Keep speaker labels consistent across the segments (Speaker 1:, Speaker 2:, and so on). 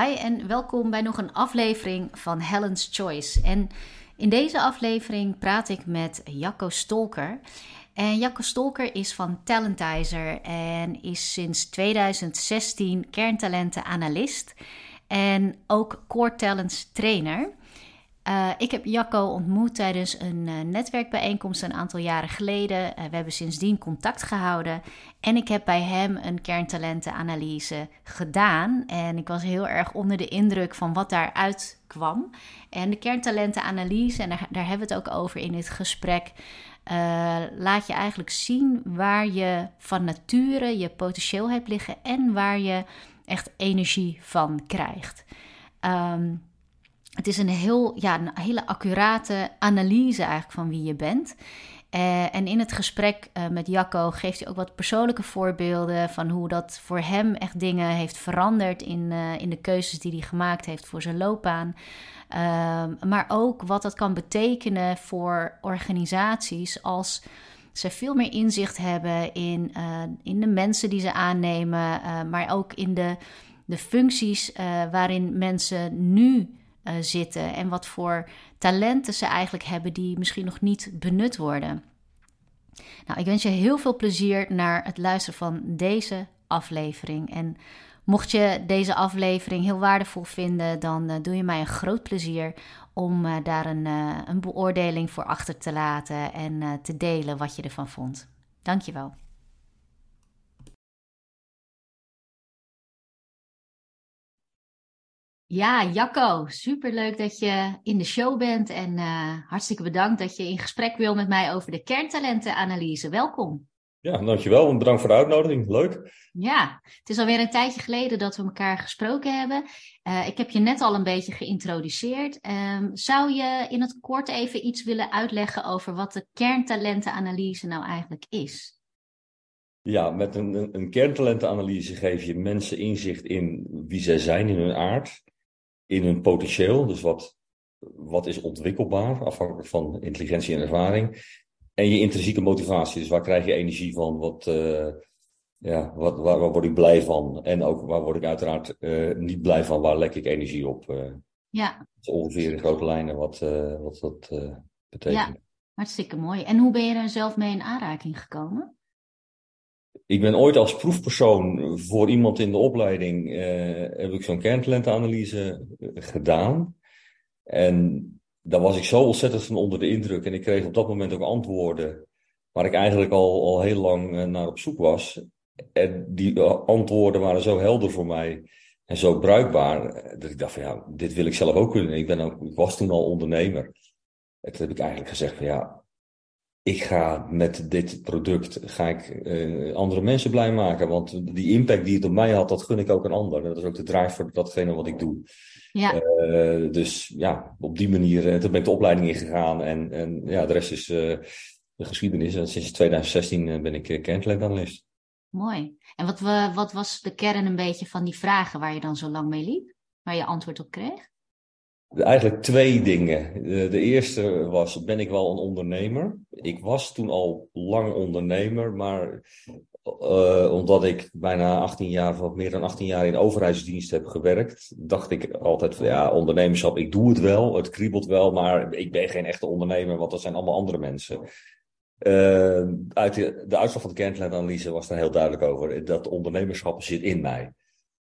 Speaker 1: Hi en welkom bij nog een aflevering van Helen's Choice. En in deze aflevering praat ik met Jacco Stolker. En Jacco Stolker is van Talentizer en is sinds 2016 kerntalentenanalist en ook core talents trainer. Uh, ik heb Jacco ontmoet tijdens een uh, netwerkbijeenkomst een aantal jaren geleden. Uh, we hebben sindsdien contact gehouden. En ik heb bij hem een kerntalentenanalyse gedaan. En ik was heel erg onder de indruk van wat daaruit kwam. En de kerntalentenanalyse, en daar, daar hebben we het ook over in dit gesprek. laat je eigenlijk zien waar je van nature je potentieel hebt liggen en waar je echt energie van krijgt. Um, het is een, heel, ja, een hele accurate analyse eigenlijk van wie je bent. Uh, en in het gesprek uh, met Jacco geeft hij ook wat persoonlijke voorbeelden van hoe dat voor hem echt dingen heeft veranderd in, uh, in de keuzes die hij gemaakt heeft voor zijn loopbaan. Ehm, maar ook wat dat kan betekenen voor organisaties als ze veel meer inzicht hebben in, in de mensen die ze aannemen, maar ook in de, de functies waarin mensen nu uh, zitten en wat voor talenten ze eigenlijk hebben die misschien nog niet benut worden. Nou, ik wens je heel veel plezier naar het luisteren van deze aflevering. En mocht je deze aflevering heel waardevol vinden, dan uh, doe je mij een groot plezier om uh, daar een, een beoordeling voor achter te laten en te delen wat je ervan vond. Dankjewel. Ja, Jacco, superleuk dat je in de show bent en uh, hartstikke bedankt dat je in gesprek wil met mij over de kerntalentenanalyse. Welkom.
Speaker 2: Ja, dankjewel en bedankt voor de uitnodiging. Leuk.
Speaker 1: Ja, het is alweer een tijdje geleden dat we elkaar gesproken hebben. Uh, ik heb je net al een beetje geïntroduceerd. Um, zou je in het kort even iets willen uitleggen over wat de kerntalentenanalyse nou eigenlijk is?
Speaker 2: Ja, met een, een kerntalentenanalyse geef je mensen inzicht in wie zij zijn in hun aard in hun potentieel. Dus wat, wat is ontwikkelbaar, afhankelijk van intelligentie en ervaring. En je intrinsieke motivatie. Dus waar krijg je energie van? Wat, uh, ja, wat, waar, waar, word ik blij van? En ook waar word ik uiteraard uh, niet blij van? Waar lek ik energie op? Uh, ja. Dat is ongeveer in grote lijnen wat, wat dat betekent. Ja,
Speaker 1: hartstikke mooi. En hoe ben je daar zelf mee in aanraking gekomen?
Speaker 2: Ik ben ooit als proefpersoon voor iemand in de opleiding uh, heb ik zo'n kerntalentenanalyse eh, gedaan. En daar was ik zo ontzettend van onder de indruk. En ik kreeg op dat moment ook antwoorden waar ik eigenlijk al, al heel lang uh, naar op zoek was. En die antwoorden waren zo helder voor mij en zo bruikbaar. Dat ik dacht van ja, dit wil ik zelf ook kunnen. Ik, ben ook, ik was toen al ondernemer. En toen heb ik eigenlijk gezegd van ja, ik ga met dit product ga ik, uh, andere mensen blij maken. Want die impact die het op mij had, dat gun ik ook een ander. Dat is ook de drive voor datgene wat ik doe. Ja. Uh, dus ja, op die manier, uh, toen ben ik de opleiding ingegaan. En, en ja, de rest is de geschiedenis. En sinds 2016 ben ik kerntalentanalist.
Speaker 1: Mooi. En wat, wat was de kern een beetje van die vragen waar je dan zo lang mee liep? Waar je antwoord op kreeg?
Speaker 2: Eigenlijk twee dingen. De, eerste was, ben ik wel een ondernemer? Ik was toen al lang ondernemer, maar uh, omdat ik bijna 18 jaar, of meer dan 18 jaar in overheidsdienst heb gewerkt, dacht ik altijd van ja, ondernemerschap, ik doe het wel, het kriebelt wel, maar ik ben geen echte ondernemer, want dat zijn allemaal andere mensen. Uh, uit de, de uitslag van de kerntalentenanalyse was daar heel duidelijk over. Dat ondernemerschap zit in mij.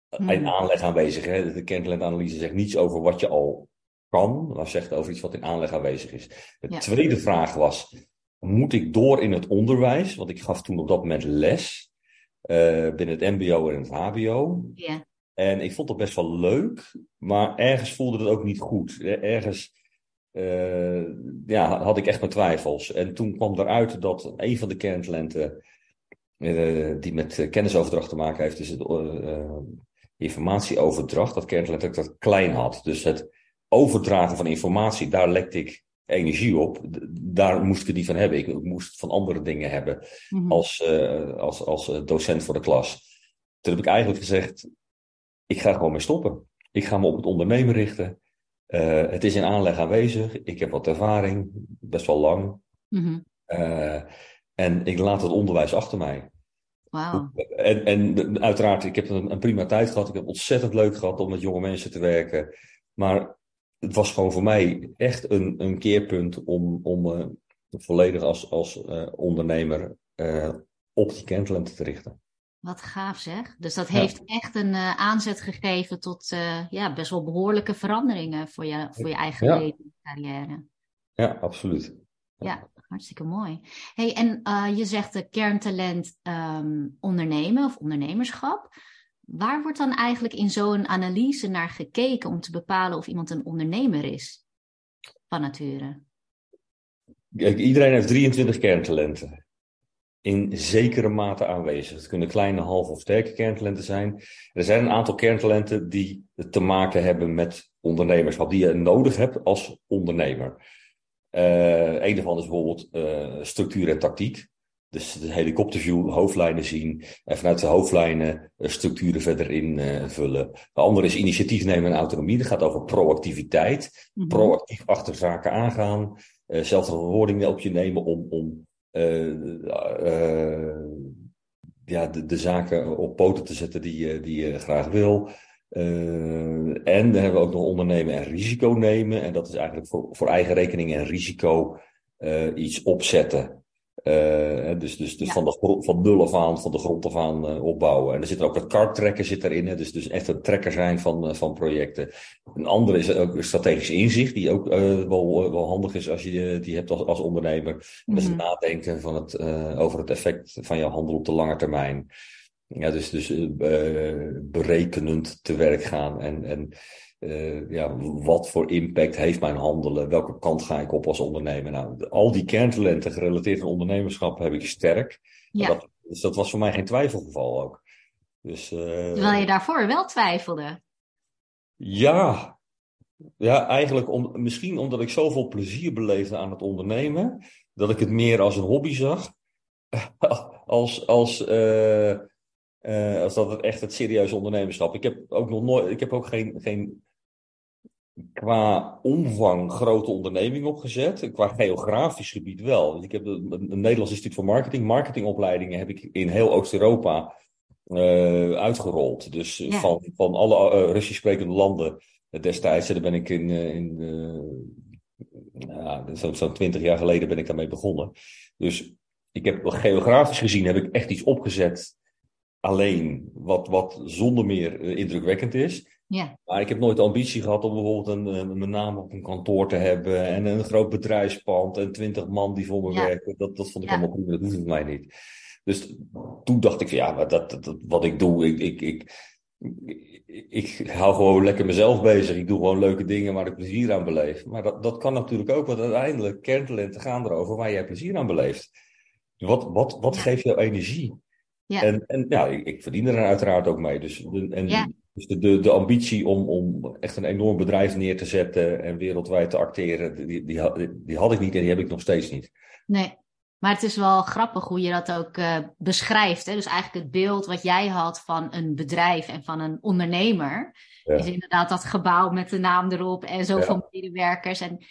Speaker 2: Hmm. In aanleg aanwezig. Hè? De kerntalentenanalyse zegt niets over wat je al kan, maar zegt over iets wat in aanleg aanwezig is. De tweede vraag was, moet ik door in het onderwijs? Want ik gaf toen op dat moment les uh, binnen het mbo en het hbo. Ja. En ik vond dat best wel leuk, maar ergens voelde het ook niet goed. Ergens uh, ja, had ik echt mijn twijfels. En toen kwam eruit dat een van de kerntalenten uh, die met kennisoverdracht te maken heeft, is het informatieoverdracht. Dat kerntalent ook dat klein had. Dus het overdragen van informatie, daar lekte ik energie op. Daar moest ik die van hebben. Ik moest van andere dingen hebben mhm. als, uh, als, als eh, docent voor de klas. Toen heb ik eigenlijk gezegd, ik ga gewoon mee stoppen. Ik ga me op het ondernemen richten. Uh, het is in aanleg aanwezig. Ik heb wat ervaring, best wel lang. Uh, en ik laat het onderwijs achter mij.
Speaker 1: Wauw.
Speaker 2: En, en uiteraard, ik heb een, een prima tijd gehad. Ik heb ontzettend leuk gehad om met jonge mensen te werken. Maar het was gewoon voor mij echt een, een keerpunt om, om uh, volledig als, als uh, ondernemer uh, op die kerntalenten te richten.
Speaker 1: Wat gaaf zeg. Dus dat heeft ja. echt een aanzet gegeven tot ja, best wel behoorlijke veranderingen voor je, voor je eigen ja. leven en carrière.
Speaker 2: Ja, absoluut.
Speaker 1: Ja, hartstikke mooi. Hey, en je zegt de kerntalent um, ondernemen of ondernemerschap. Waar wordt dan eigenlijk in zo'n analyse naar gekeken om te bepalen of iemand een ondernemer is van nature?
Speaker 2: Iedereen heeft 23 kerntalenten in zekere mate aanwezig. Het kunnen kleine, half of sterke kerntalenten zijn. Er zijn een aantal kerntalenten die te maken hebben met ondernemerschap, die je nodig hebt als ondernemer. Uh, een daarvan is bijvoorbeeld uh, structuur en tactiek. Dus de helikopterview, hoofdlijnen zien en vanuit de hoofdlijnen uh, structuren verder invullen. De andere is initiatief nemen en autonomie. Dat gaat over proactiviteit. Mm -hmm. Proactief achter zaken aangaan. zelf de verwoordingen op je nemen om, om uh, uh, ja, de, de, zaken op poten te zetten die, je, die je graag wil. Uh, en dan hebben we ook nog ondernemen en risico nemen. En dat is eigenlijk voor, voor eigen rekening en risico iets opzetten. Uh, dus dus, dus ja. van, de, van nul af aan, van de grond af aan uh, opbouwen. En er zit er ook het karttrekken zit erin. Hè? Dus, dus echt een trekker zijn van, uh, van projecten. Een andere is ook strategisch inzicht, die ook wel, wel handig is als je die hebt als, als ondernemer. Mm -hmm. Dus het nadenken van het, over het effect van jouw handel op de lange termijn. Ja, dus, dus berekenend te werk gaan en, en uh, ja, wat voor impact heeft mijn handelen? Welke kant ga ik op als ondernemer? Nou, al die kerntalenten gerelateerd aan ondernemerschap heb ik sterk.
Speaker 1: Ja.
Speaker 2: Dat, dus dat was voor mij geen twijfelgeval ook. Dus, uh,
Speaker 1: Terwijl je daarvoor wel twijfelde.
Speaker 2: Ja, ja eigenlijk om, misschien omdat ik zoveel plezier beleefde aan het ondernemen, dat ik het meer als een hobby zag, als, als, uh, uh, als dat het echt het serieuze ondernemerschap. Ik heb ook nog nooit, ik heb ook geen, geen qua omvang grote onderneming opgezet. Qua geografisch gebied wel. Ik heb een, een Nederlands Instituut voor Marketing. Marketingopleidingen heb ik in heel Oost-Europa uh, uitgerold. Dus
Speaker 1: Ja.
Speaker 2: van, van alle uh, Russisch sprekende landen destijds. Daar ben ik in, in zo'n zo 20 jaar geleden ben ik daarmee begonnen. Dus ik heb geografisch gezien heb ik echt iets opgezet alleen. Wat, wat zonder meer indrukwekkend is.
Speaker 1: Ja.
Speaker 2: Maar ik heb nooit de ambitie gehad om bijvoorbeeld een, een, mijn naam op een kantoor te hebben en een groot bedrijfspand en twintig man die voor me
Speaker 1: Ja.
Speaker 2: werken. Dat, dat vond ik
Speaker 1: Ja.
Speaker 2: allemaal prima, dat voor mij niet. Dus toen dacht ik van ja, maar dat, dat, wat ik doe, ik, ik, ik, ik, hou gewoon lekker mezelf bezig. Ik doe gewoon leuke dingen waar ik plezier aan beleef. Maar dat, dat kan natuurlijk ook, want uiteindelijk kerntalenten gaan erover waar jij plezier aan beleeft. Wat, wat, wat geeft jou energie?
Speaker 1: Ja.
Speaker 2: En, en ja, ik, ik verdien er uiteraard ook mee. Dus, en,
Speaker 1: Ja.
Speaker 2: Dus de, de, de ambitie om, om echt een enorm bedrijf neer te zetten en wereldwijd te acteren, die, die, had- die had ik niet en die heb ik nog steeds niet.
Speaker 1: Nee, maar het is wel grappig hoe je dat ook eh, beschrijft. Hè? Dus eigenlijk het beeld wat jij had van een bedrijf en van een ondernemer,
Speaker 2: Ja.
Speaker 1: is inderdaad dat gebouw met de naam erop en zoveel
Speaker 2: Ja.
Speaker 1: medewerkers. En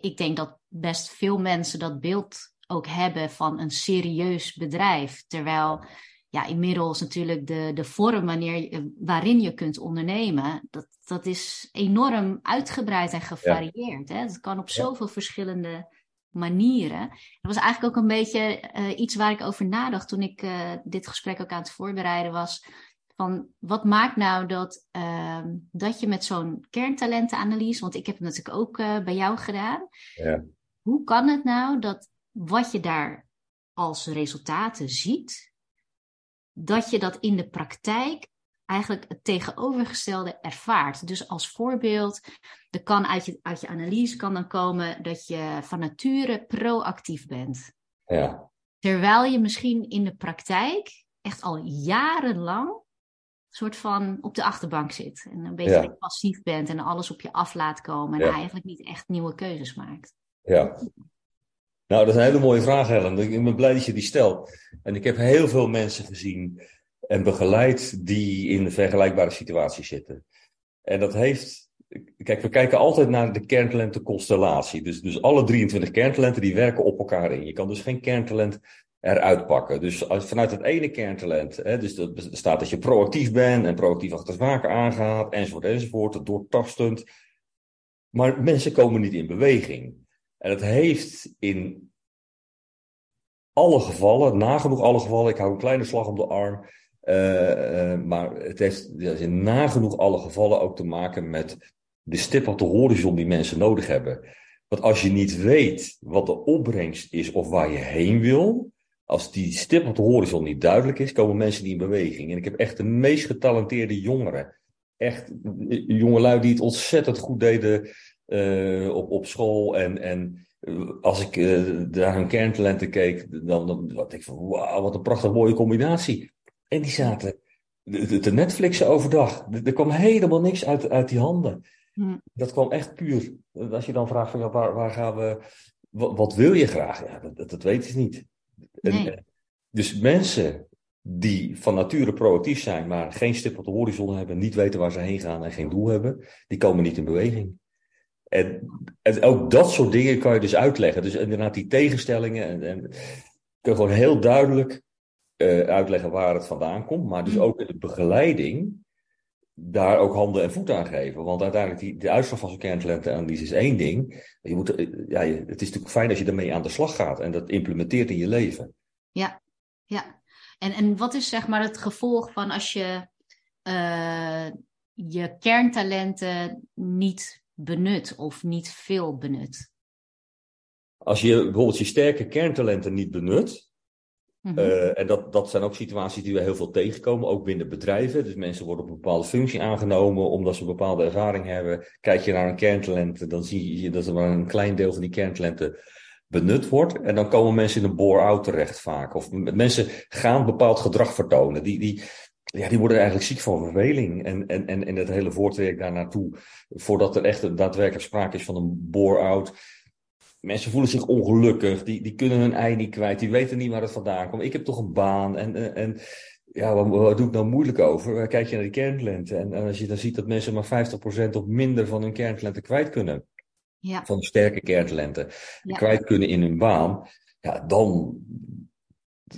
Speaker 1: ik denk dat best veel mensen dat beeld ook hebben van een serieus bedrijf. Terwijl ja, inmiddels natuurlijk de, de vorm wanneer waarin je kunt ondernemen, dat, dat is enorm uitgebreid en gevarieerd. Hè? Het kan op
Speaker 2: Ja.
Speaker 1: zoveel verschillende manieren. Dat was eigenlijk ook een beetje eh, iets waar ik over nadacht toen ik eh, dit gesprek ook aan het voorbereiden was. Van wat maakt nou dat, ehm, dat je met zo'n kerntalentenanalyse, want ik heb het natuurlijk ook eh, bij jou gedaan.
Speaker 2: Ja.
Speaker 1: Hoe kan het nou dat wat je daar als resultaten ziet, dat je dat in de praktijk eigenlijk het tegenovergestelde ervaart? Dus als voorbeeld, er kan uit je, uit je analyse kan dan komen dat je van nature proactief bent.
Speaker 2: Ja.
Speaker 1: Terwijl je misschien in de praktijk echt al jarenlang soort van op de achterbank zit. En een beetje
Speaker 2: Ja.
Speaker 1: passief bent en alles op je af laat komen. En
Speaker 2: Ja.
Speaker 1: eigenlijk niet echt nieuwe keuzes maakt.
Speaker 2: Ja. Nou, dat is een hele mooie vraag, Helen. Ik ben blij dat je die stelt. En ik heb heel veel mensen gezien en begeleid die in vergelijkbare situaties zitten. En dat heeft. Kijk, we kijken altijd naar de kerntalentenconstellatie. Dus, dus alle 23 kerntalenten die werken op elkaar in. Je kan dus geen kerntalent eruit pakken. Dus als, vanuit het ene kerntalent, hè, dus dat staat dat je proactief bent en proactief achter zaken aangaat, enzovoort, enzovoort, doortastend. Maar mensen komen niet in beweging. En dat heeft in alle gevallen, nagenoeg alle gevallen, ik hou een kleine slag om de arm, uh, uh, maar het heeft in nagenoeg alle gevallen ook te maken met de stip op de horizon die mensen nodig hebben. Want als je niet weet wat de opbrengst is of waar je heen wil, als die stip op de horizon niet duidelijk is, komen mensen niet in beweging. En ik heb echt de meest getalenteerde jongeren. Echt jongelui die het ontzettend goed deden uh, op, op school. En, en als ik uh, naar hun kerntalenten keek, dan, dan dacht ik van wauw, wat een prachtig mooie combinatie. En die zaten te Netflixen overdag. Er kwam helemaal niks uit, uit die handen. Hm. Dat kwam echt puur. Als je dan vraagt van ja, waar, waar gaan we. Wat, wat wil je graag? Ja, dat, dat weet je niet. Nee. En, dus mensen die van nature proactief zijn, maar geen stip op de horizon hebben, niet weten waar ze heen gaan en geen doel hebben, die komen niet in beweging. En, en ook dat soort dingen kan je dus uitleggen. Dus inderdaad die tegenstellingen en, en kun je gewoon heel duidelijk uh, uitleggen waar het vandaan komt, maar dus hm. ook in de begeleiding daar ook handen en voeten aan geven. Want uiteindelijk, die, de uitslag van zo'n kerntalentenanalyse is één ding. Je moet, eh, ja, het is natuurlijk fijn als je ermee aan de slag gaat en dat implementeert in je leven.
Speaker 1: Ja, ja. En, en wat is zeg maar het gevolg van als je uh, je kerntalenten niet benut of niet veel benut?
Speaker 2: Als je bijvoorbeeld je sterke kerntalenten niet benut, Mm en dat, dat zijn ook situaties die we heel veel tegenkomen, ook binnen bedrijven. Dus mensen worden op een bepaalde functie aangenomen omdat ze een bepaalde ervaring hebben. Kijk je naar een kerntalenten, dan zie je dat er maar een klein deel van die kerntalenten benut wordt. En dan komen mensen in een bore-out terecht vaak. Of mensen gaan bepaald gedrag vertonen. Die, die, ja, die worden eigenlijk ziek van verveling. En, en, en, en het hele voortraject daar naartoe, voordat er echt daadwerkelijk sprake is van een bore-out mensen voelen zich ongelukkig, die, die kunnen hun ei niet kwijt, die weten niet waar het vandaan komt. Ik heb toch een baan en, en ja, wat, wat doe ik nou moeilijk over? Kijk je naar die kerntalenten en, en als je dan ziet dat mensen maar 50% of minder van hun kerntalenten kwijt kunnen, ja. van sterke kerntalenten, kwijt kunnen in hun baan, ja, dan,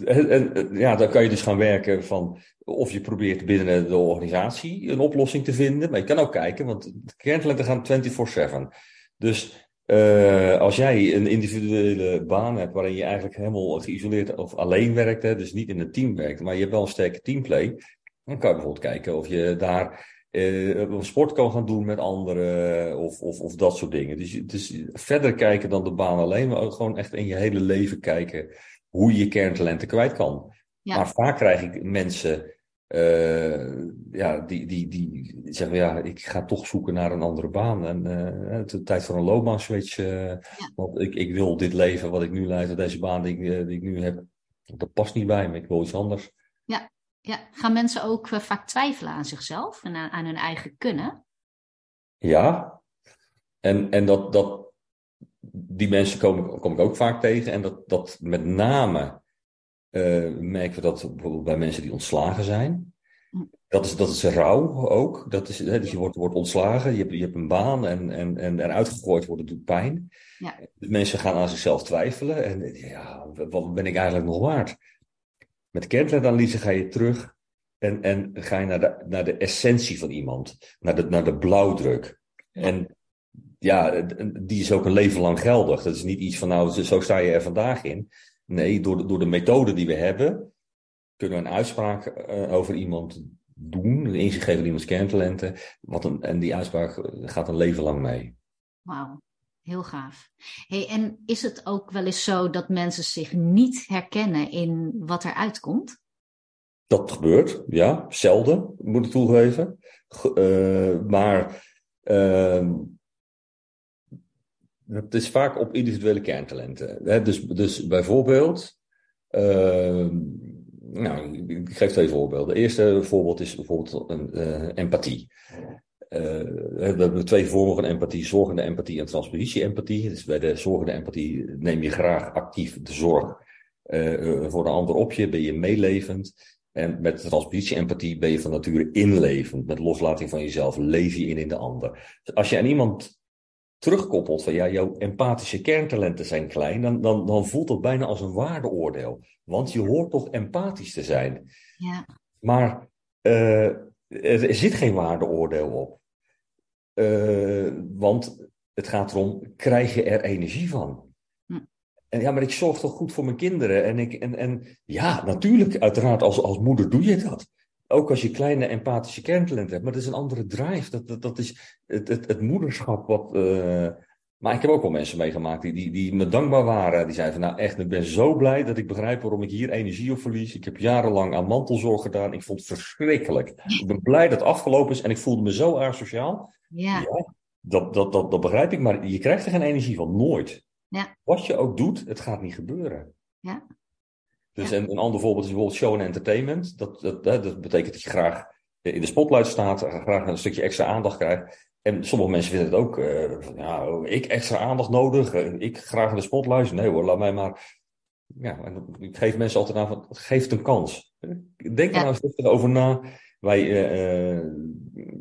Speaker 2: en, ja, dan kan je dus gaan werken van of je probeert binnen de organisatie een oplossing te vinden. Maar je kan ook kijken, want kerntalenten gaan 24-7. Dus uh, als jij een individuele baan hebt waarin je eigenlijk helemaal geïsoleerd of alleen werkt, hè, dus niet in een team werkt, maar je hebt wel een sterke teamplay, dan kan je bijvoorbeeld kijken of je daar uh, sport kan gaan doen met anderen of, of, of dat soort dingen. Dus, dus verder kijken dan de baan alleen, maar gewoon echt in je hele leven kijken hoe je je kerntalenten kwijt kan. Ja. Maar vaak krijg ik mensen uh, ja, die, die, die zeggen, ja, ik ga toch zoeken naar een andere baan. En uh, het is tijd voor een loopbaanswitch. Uh, ja. Want ik, ik wil dit leven wat ik nu leid, deze baan die ik, die ik nu heb, dat past niet bij me. Ik wil iets anders.
Speaker 1: Ja, ja. gaan mensen ook vaak twijfelen aan zichzelf en aan, aan hun eigen kunnen?
Speaker 2: Ja, en, en dat, dat, die mensen kom, kom ik ook vaak tegen. En dat, dat met name uh, merken we dat bijvoorbeeld bij mensen die ontslagen zijn. Dat is, dat is rouw ook. Dat is, hè, dus je wordt, wordt ontslagen, je hebt, je hebt een baan en, en, en eruit gegooid worden doet pijn. Ja. Dus mensen gaan aan zichzelf twijfelen. En ja, wat ben ik eigenlijk nog waard? Met kerntalentanalyse ga je terug en, en ga je naar de, naar de essentie van iemand. Naar de, naar de blauwdruk. En ja, die is ook een leven lang geldig. Dat is niet iets van nou, zo sta je er vandaag in. Nee, door de, door de methode die we hebben, kunnen we een uitspraak uh, over iemand doen, een inzicht geven in iemands kerntalenten. Wat een, en die uitspraak gaat een leven lang mee.
Speaker 1: Wauw, heel gaaf. Hey, en is het ook wel eens zo dat mensen zich niet herkennen in wat er uitkomt?
Speaker 2: Dat gebeurt, ja. Zelden, moet ik toegeven. Uh, maar uh, het is vaak op individuele kerntalenten. Dus, dus bijvoorbeeld, uh, nou, ik geef twee voorbeelden. Het eerste voorbeeld is bijvoorbeeld een, uh, empathie. Uh, we hebben twee vormen van empathie: zorgende empathie en transpositie-empathie. Dus bij de zorgende empathie neem je graag actief de zorg uh, voor de ander op je, ben je meelevend. En met transpositie-empathie ben je van nature inlevend. Met loslating van jezelf leef je in in de ander. Dus als je aan iemand terugkoppelt van ja, jouw empathische kerntalenten zijn klein, dan, dan, dan voelt dat bijna als een waardeoordeel. Want je hoort toch empathisch te zijn.
Speaker 1: Ja.
Speaker 2: Maar uh, er zit geen waardeoordeel op. Uh, want het gaat erom, krijg je er energie van? Hm. En ja, maar ik zorg toch goed voor mijn kinderen. En, ik, en, en ja, natuurlijk, uiteraard, als, als moeder doe je dat. Ook als je kleine empathische kerntalent hebt. Maar dat is een andere drive. Dat, dat, dat is het, het, het moederschap wat... Uh, maar ik heb ook wel mensen meegemaakt die, die, die me dankbaar waren. Die zeiden van nou echt, ik ben zo blij dat ik begrijp waarom ik hier energie op verlies. Ik heb jarenlang aan mantelzorg gedaan. Ik vond het verschrikkelijk. Ik ben blij dat het afgelopen is en ik voelde me zo asociaal.
Speaker 1: Ja. ja
Speaker 2: dat, dat, dat, dat begrijp ik, maar je krijgt er geen energie van, nooit.
Speaker 1: Ja.
Speaker 2: Wat je ook doet, het gaat niet gebeuren.
Speaker 1: Ja.
Speaker 2: Dus een, een ander voorbeeld is bijvoorbeeld show en entertainment. Dat, dat, dat betekent dat je graag in de spotlight staat, graag een stukje extra aandacht krijgt. En sommige mensen vinden het ook, uh, ja, ik extra aandacht nodig, uh, ik graag in de spotlight. Nee hoor, laat mij maar. Ja, en ik geef mensen altijd aan van, geef het een kans. Denk er nou eens over na. Wij, uh,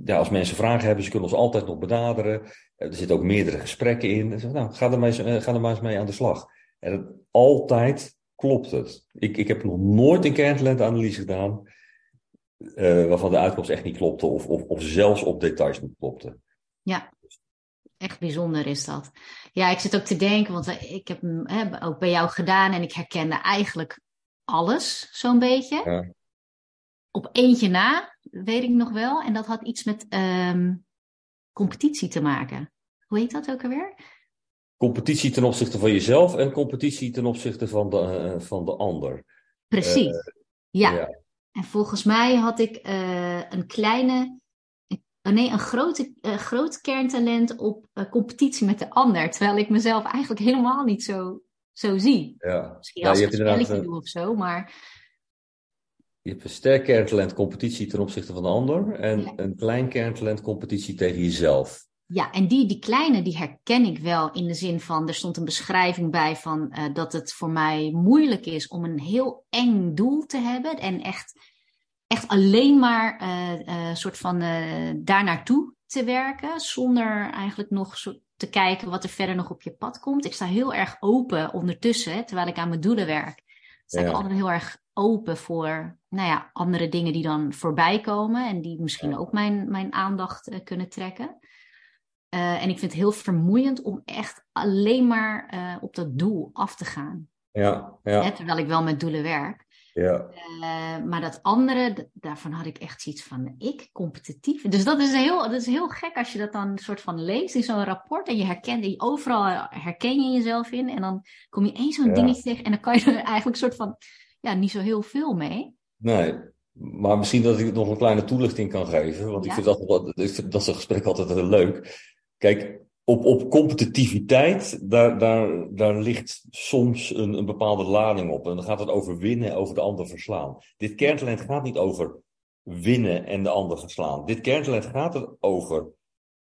Speaker 2: ja, als mensen vragen hebben, ze kunnen ons altijd nog benaderen. Er zitten ook meerdere gesprekken in. Nou, ga er, maar eens, ga er maar eens mee aan de slag. En altijd klopt het. Ik, ik heb nog nooit een kerntalentanalyse gedaan uh, waarvan de uitkomst echt niet klopte of, of, of zelfs op details niet klopte.
Speaker 1: Ja, echt bijzonder is dat. Ja, ik zit ook te denken, want ik heb hem ook bij jou gedaan en ik herkende eigenlijk alles zo'n beetje. Ja. Op eentje na, weet ik nog wel. En dat had iets met um, competitie te maken. Hoe heet dat ook alweer?
Speaker 2: Competitie ten opzichte van jezelf en competitie ten opzichte van de, uh, van de ander.
Speaker 1: Precies, uh, ja. ja. En volgens mij had ik uh, een kleine, nee, een grote, groot kerntalent op competitie met de ander. Terwijl ik mezelf eigenlijk helemaal niet zo, zo zie.
Speaker 2: Ja.
Speaker 1: Misschien als ja, ik een spelletje doe of zo, maar...
Speaker 2: Je hebt een sterk kerntalent competitie ten opzichte van de ander. En ja. een klein kerntalent competitie tegen jezelf.
Speaker 1: Ja, en die, die kleine, die herken ik wel in de zin van, er stond een beschrijving bij van uh, dat het voor mij moeilijk is om een heel eng doel te hebben en echt, echt alleen maar uh, uh, soort van daar naartoe te werken, zonder eigenlijk nog te kijken wat er verder nog op je pad komt. Ik sta heel erg open ondertussen, terwijl ik aan mijn doelen werk. Sta ja. ik altijd heel erg open voor nou ja, andere dingen die dan voorbij komen en die misschien ook mijn, mijn aandacht kunnen trekken. Uh, en ik vind het heel vermoeiend om echt alleen maar uh, op dat doel af te gaan.
Speaker 2: Ja, ja.
Speaker 1: Hè, terwijl ik wel met doelen werk.
Speaker 2: Ja.
Speaker 1: maar dat andere, daarvan had ik echt zoiets van, ik competitief. Dus dat is, heel, dat is heel gek als je dat dan soort van leest in zo'n rapport. En je herkent, je overal herken je jezelf in. En dan kom je één zo'n ja. dingetje tegen. En dan kan je er eigenlijk een soort van ja, niet zo heel veel mee.
Speaker 2: Nee, maar misschien dat ik nog een kleine toelichting kan geven. Want ja. ik, vind dat, ik vind dat zo'n gesprek altijd heel leuk. Kijk, op, op competitiviteit, daar, daar, daar ligt soms een, een bepaalde lading op. En dan gaat het over winnen, over de ander verslaan. Dit kerntalent gaat niet over winnen en de ander verslaan. Dit kerntalent gaat er over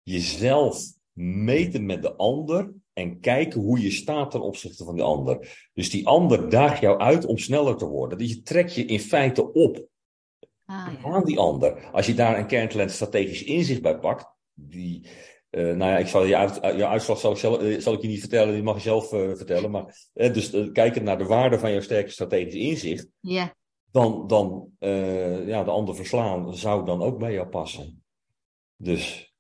Speaker 2: jezelf meten met de ander en kijken hoe je staat ten opzichte van die ander. Dus die ander daagt jou uit om sneller te worden. Dus je trekt je in feite op
Speaker 1: ah, ja.
Speaker 2: aan die ander. Als je daar een kerntalent strategisch inzicht bij pakt, die, uh, nou ja, ik zal je, uit, je uitslag zal ik, zelf, uh, zal ik je niet vertellen, die mag je zelf uh, vertellen. Maar dus kijken naar de waarde van jouw sterke strategisch inzicht,
Speaker 1: yeah.
Speaker 2: dan, dan ja, de ander verslaan zou dan ook bij jou passen. Dus,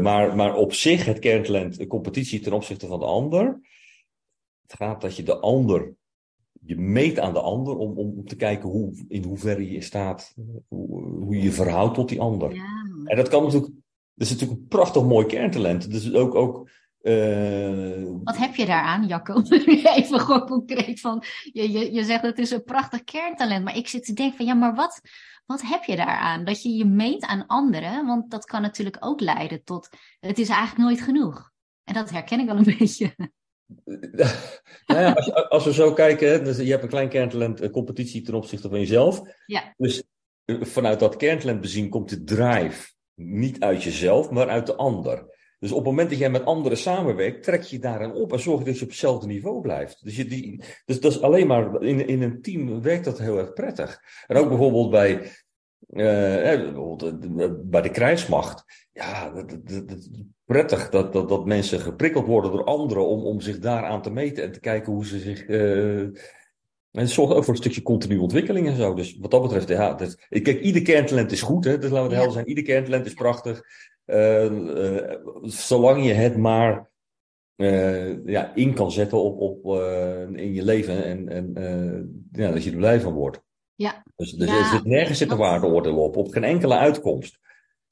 Speaker 2: maar, maar op zich het kerntalent, de competitie ten opzichte van de ander. Het gaat dat je de ander, je meet aan de ander om, om te kijken hoe, in hoeverre je staat, hoe, hoe je je verhoudt tot die ander.
Speaker 1: Ja.
Speaker 2: En dat kan natuurlijk, is natuurlijk een prachtig mooi kerntalent. Dus ook, ook uh...
Speaker 1: Wat heb je daaraan, Jacco? Even gewoon concreet van, je, je, je zegt het is een prachtig kerntalent, maar ik zit te denken van, ja, maar wat, wat heb je daaraan? Dat je je meet aan anderen, want dat kan natuurlijk ook leiden tot het is eigenlijk nooit genoeg. En dat herken ik wel een beetje.
Speaker 2: nou ja, als, als, we zo kijken, dus je hebt een klein kerntalent een competitie ten opzichte van jezelf.
Speaker 1: Ja.
Speaker 2: Dus vanuit dat kerntalent bezien komt de drive niet uit jezelf, maar uit de ander. Dus op het moment dat jij met anderen samenwerkt, trek je daarin op en zorg dat je op hetzelfde niveau blijft. Dus, je die, dus dat is alleen maar in, in een team werkt dat heel erg prettig. En ook bijvoorbeeld bij, bij de krijgsmacht. Ja, dat, prettig dat, dat, dat mensen geprikkeld worden door anderen om, om zich daaraan te meten en te kijken hoe ze zich. En het zorgt ook voor een stukje continue ontwikkeling en zo. Dus wat dat betreft, ja, dat, kijk, ieder kerntalent is goed, hè? Dus laten we het helder zijn. Ieder kerntalent is prachtig. zolang je het maar uh, ja, in kan zetten op, op, uh, in je leven en, en ja, dat je er blij van wordt.
Speaker 1: Ja.
Speaker 2: Dus, dus ja, er zit nergens zit een waardeoordeel op, op geen enkele uitkomst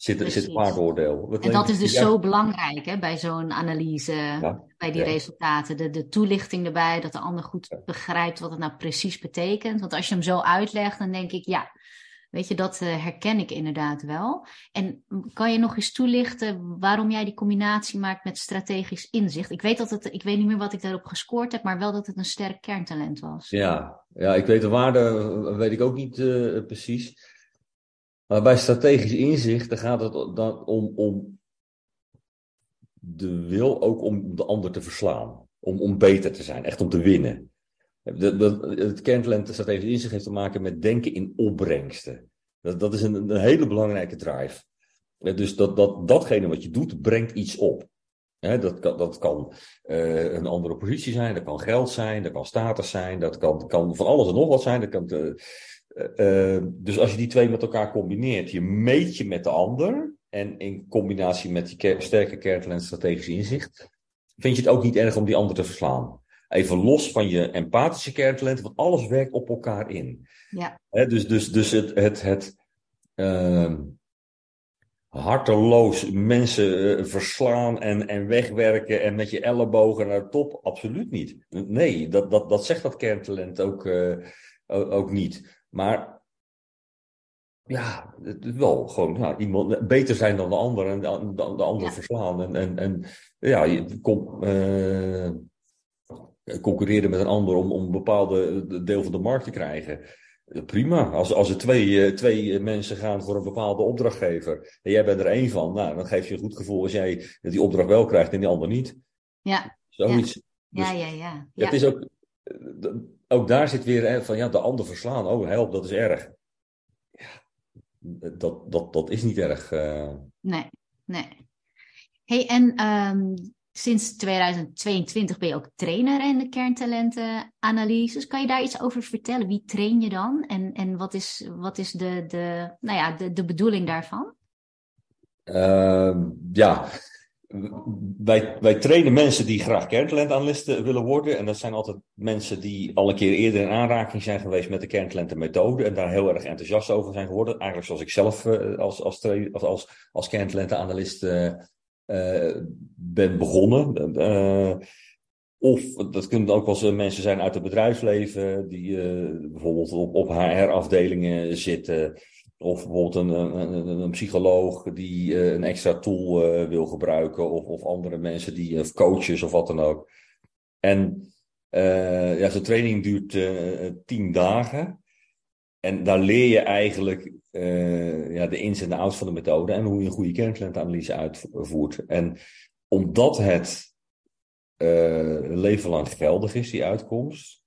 Speaker 2: zit, zit een waardeoordeel.
Speaker 1: en dat is dus zo belangrijk hè, bij zo'n analyse, bij die resultaten. De, de toelichting erbij, dat de ander goed begrijpt wat het nou precies betekent. Want als je hem zo uitlegt, dan denk ik, ja, Weet je, dat uh, herken ik inderdaad wel. En kan je nog eens toelichten waarom jij die combinatie maakt met strategisch inzicht? Ik weet dat het, ik weet niet meer wat ik daarop gescoord heb, maar wel dat het een sterk kerntalent was.
Speaker 2: Ja, ja ik weet de waarde, weet ik ook niet uh, precies. Maar bij strategisch inzicht, dan gaat het dan om, om de wil ook om de ander te verslaan. Om, om beter te zijn, echt om te winnen. het kerntalent strategisch inzicht heeft te maken met denken in opbrengsten. Dat, dat is een, hele belangrijke drive. Dus dat, dat, datgene wat je doet, brengt iets op. dat kan, dat kan uh, een andere positie zijn, dat kan geld zijn, dat kan status zijn, dat kan, kan van alles en nog wat zijn. Dat kan, uh, uh, dus als je die twee met elkaar combineert, je meet je met de ander en in combinatie met die sterke kerntalent strategisch inzicht, vind je het ook niet erg om die ander te verslaan. Even los van je empathische kerntalent, want alles werkt op elkaar in.
Speaker 1: Ja.
Speaker 2: dus, dus, dus het, het, het uh, harteloos mensen uh, verslaan en, en wegwerken en met je ellebogen naar de top, absoluut niet. Nee, dat, dat, dat zegt dat kerntalent ook, uh, ook niet. Maar ja, het is wel gewoon nou, iemand beter zijn dan de ander en de, de, de ander ja. verslaan. En, en, en ja, je komt. Uh, concurreren met een ander om, om een bepaalde deel van de markt te krijgen. Prima. Als, als er twee, eh, twee mensen gaan voor een bepaalde opdrachtgever en jij bent er één van, nou, dan geef je een goed gevoel als jij die opdracht wel krijgt en die ander niet.
Speaker 1: Ja.
Speaker 2: Zoiets.
Speaker 1: Ja, dus ja, ja.
Speaker 2: ja. Het is ook, ook daar zit weer van ja, de ander verslaan. Oh, help, dat is erg. Ja, dat, dat, dat is niet erg. Uh...
Speaker 1: Nee, nee. Hey, en um, Sinds 2022 ben je ook trainer in de kerntalentenanalyses. Kan je daar iets over vertellen? Wie train je dan? En, en wat is, wat is de, de, nou ja, de, de bedoeling daarvan?
Speaker 2: Uh, ja, wij, wij trainen mensen die graag kerntalentanalisten willen worden. En dat zijn altijd mensen die al een keer eerder in aanraking zijn geweest met de kerntalentenmethode. En daar heel erg enthousiast over zijn geworden. Eigenlijk zoals ik zelf uh, als, als, als, als, kerntalentenanalist uh, uh, ben begonnen. Of dat kunnen ook wel eens mensen zijn uit het bedrijfsleven, die bijvoorbeeld op HR-afdelingen zitten. Of bijvoorbeeld een, een, een psycholoog die een extra tool wil gebruiken. Of, of andere mensen die, of coaches of wat dan ook. En ja, zo'n training duurt tien dagen. En daar leer je eigenlijk uh, ja, de ins en de outs van de methode en hoe je een goede kerntalentanalyse uitvoert. En omdat het uh, leven lang geldig is, die uitkomst,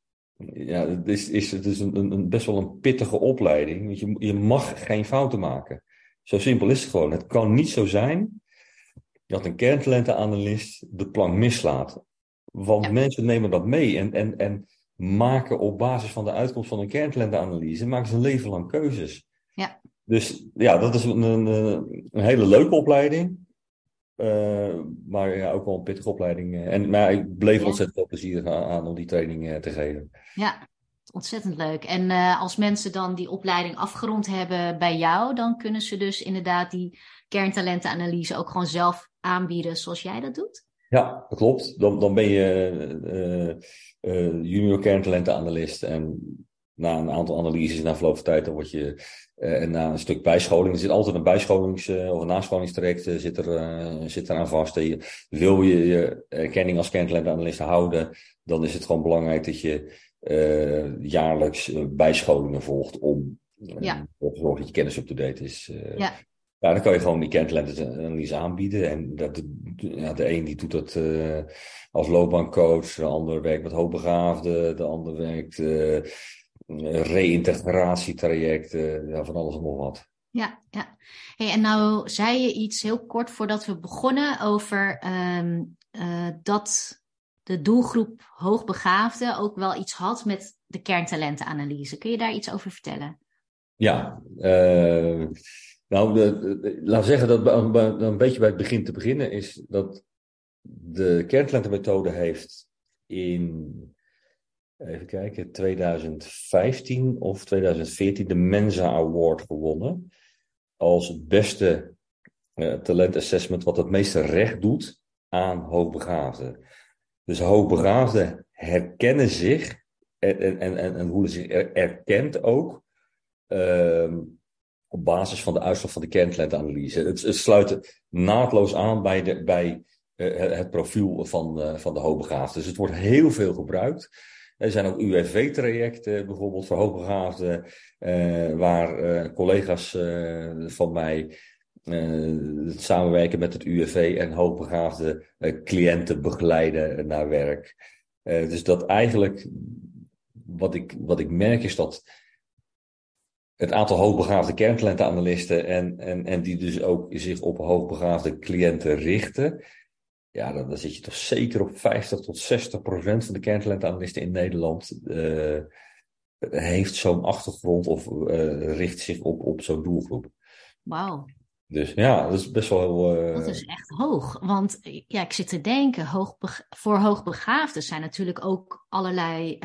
Speaker 2: ja, het is, is, het is een, een, best wel een pittige opleiding. Want je, je mag geen fouten maken. Zo simpel is het gewoon. Het kan niet zo zijn dat een kerntalentenanalist de plank mislaat. Want ja. mensen nemen dat mee en, en, en maken op basis van de uitkomst van een kerntalentenanalyse, maken ze een leven lang keuzes.
Speaker 1: Ja.
Speaker 2: Dus ja, dat is een, een, een hele leuke opleiding. Uh, maar ja, ook wel een pittige opleiding. En, maar ik bleef ja. ontzettend veel plezier aan, om die training uh, te geven.
Speaker 1: Ja, ontzettend leuk. En uh, als mensen dan die opleiding afgerond hebben bij jou, dan kunnen ze dus inderdaad die kerntalentenanalyse ook gewoon zelf aanbieden zoals jij dat doet?
Speaker 2: Ja, dat klopt. Dan, dan ben je junior kerntalentenanalist en na een aantal analyses, na verloop van tijd, dan word je uh, na een stuk bijscholing. Er zit altijd een bijscholings- uh, of een nascholingstraject uh, zit, er, zit eraan vast. Je, wil je je erkenning als kerntalentanalist houden, dan is het gewoon belangrijk dat je jaarlijks bijscholingen volgt om ja. ervoor te zorgen dat je kennis up-to-date is.
Speaker 1: ja.
Speaker 2: Ja, dan kan je gewoon die kerntalentanalyse aanbieden. En dat, de, ja, de een die doet dat als loopbaancoach, de ander werkt met hoogbegaafden, de ander werkt reïntegratietrajecten, ja, van alles en nog wat.
Speaker 1: Ja, ja. Hey, en nou zei je iets heel kort voordat we begonnen over ehm, eh, dat de doelgroep hoogbegaafden ook wel iets had met de kerntalentenanalyse. Kun je daar iets over vertellen?
Speaker 2: Ja, uh, nou, laat zeggen dat een beetje bij het begin te beginnen is dat de kerntalentenmethode heeft in, even kijken, 2015 of 2014 de Mensa Award gewonnen. Als beste uh, talentassessment wat het meeste recht doet aan hoogbegaafden. Dus hoogbegaafden herkennen zich en, en, en, en hoe ze zich erkent ook. Uh, op basis van de uitslag van de kerntalentenanalyse. Het, het sluit naadloos aan bij, de, bij uh, het profiel van, uh, van de hoogbegaafden. Dus het wordt heel veel gebruikt. Er zijn ook UWV-trajecten bijvoorbeeld voor hoogbegaafden, uh, waar collega's van mij samenwerken met het UWV en hoogbegaafde cliënten begeleiden naar werk. dus dat eigenlijk, wat ik, wat ik merk is dat het aantal hoogbegaafde kerntalentenanalisten en, en, en die dus ook zich op hoogbegaafde cliënten richten. Ja, dan, dan zit je toch zeker op 50 tot 60 procent van de kerntalentenanalisten in Nederland uh, heeft zo'n achtergrond of uh, richt zich op, op zo'n doelgroep.
Speaker 1: Wauw.
Speaker 2: Dus ja, dat is best wel heel.
Speaker 1: Uh... Dat is echt hoog. Want ja, ik zit te denken, hoogbega voor hoogbegaafden zijn natuurlijk ook allerlei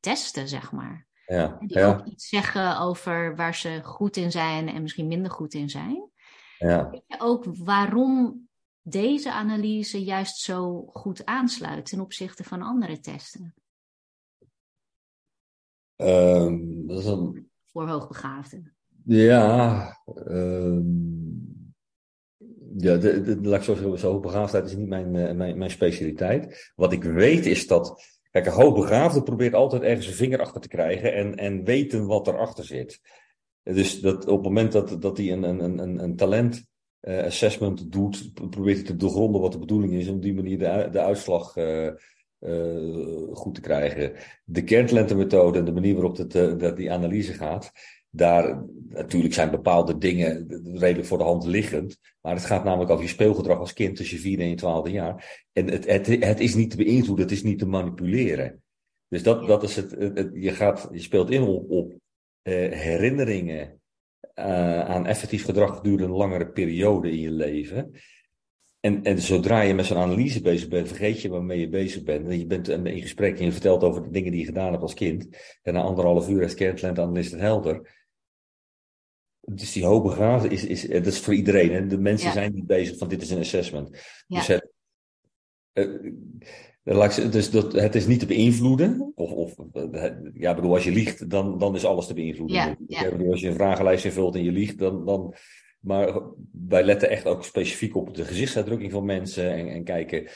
Speaker 1: testen, zeg maar.
Speaker 2: Ja,
Speaker 1: die
Speaker 2: ja.
Speaker 1: ook iets zeggen over waar ze goed in zijn en misschien minder goed in zijn.
Speaker 2: Ja.
Speaker 1: Ook waarom deze analyse juist zo goed aansluit ten opzichte van andere testen?
Speaker 2: Um, dat is een...
Speaker 1: Voor hoogbegaafden.
Speaker 2: Ja, um, ja de, de, laat ik zo zeggen, zo hoogbegaafdheid is niet mijn, uh, mijn, mijn specialiteit. Wat ik weet is dat Kijk, een hoogbegaafde probeert altijd ergens een vinger achter te krijgen en, en weten wat erachter zit. Dus dat op het moment dat, dat hij een, een, een, een talent assessment doet, probeert hij te doorgronden wat de bedoeling is om op die manier de, de uitslag uh, uh, goed te krijgen. De kerntalentenmethode en de manier waarop het, dat die analyse gaat, daar natuurlijk zijn bepaalde dingen redelijk voor de hand liggend. Maar het gaat namelijk over je speelgedrag als kind tussen je vierde en je twaalfde jaar. En het, het, het is niet te beïnvloeden, het is niet te manipuleren. Dus dat, dat is het, het, je, gaat, je speelt in op, op herinneringen uh, aan effectief gedrag gedurende een langere periode in je leven. En, en zodra je met zo'n analyse bezig bent, vergeet je waarmee je bezig bent. En je bent in gesprek en je vertelt over de dingen die je gedaan hebt als kind. En na anderhalf uur heeft kerntalentanalist het helder. Dus die hoogbegaafde is, is, dat is voor iedereen. Hè? De mensen ja. zijn niet bezig van dit is een assessment.
Speaker 1: Ja.
Speaker 2: Dus, het, uh, dus dat, het is niet te beïnvloeden. Of, of ja, bedoel, als je liegt, dan, dan is alles te beïnvloeden.
Speaker 1: Ja, ja.
Speaker 2: Bedoel, als je een vragenlijst invult en je liegt, dan, dan. Maar wij letten echt ook specifiek op de gezichtsuitdrukking van mensen en, en kijken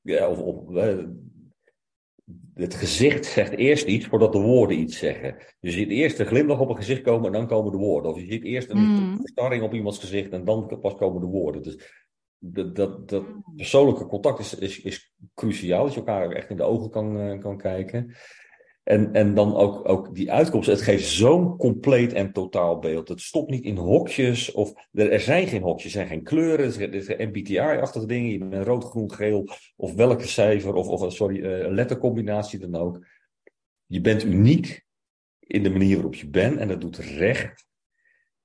Speaker 2: ja, of, of het gezicht zegt eerst iets voordat de woorden iets zeggen. Dus je ziet eerst een glimlach op een gezicht komen en dan komen de woorden. Of je ziet eerst een
Speaker 1: Mm.
Speaker 2: verstarring op iemands gezicht en dan pas komen de woorden. Dus dat, dat, dat persoonlijke contact is, is, is cruciaal. Dat je elkaar echt in de ogen kan, uh, kan kijken. En, en dan ook, ook die uitkomst. Het geeft zo'n compleet en totaal beeld. Het stopt niet in hokjes. Of er, er zijn geen hokjes, er zijn geen kleuren. Er zijn MBTI-achtige dingen. Je bent rood, groen, geel. Of welke cijfer. Of, of sorry, uh, lettercombinatie dan ook. Je bent uniek in de manier waarop je bent. En dat doet recht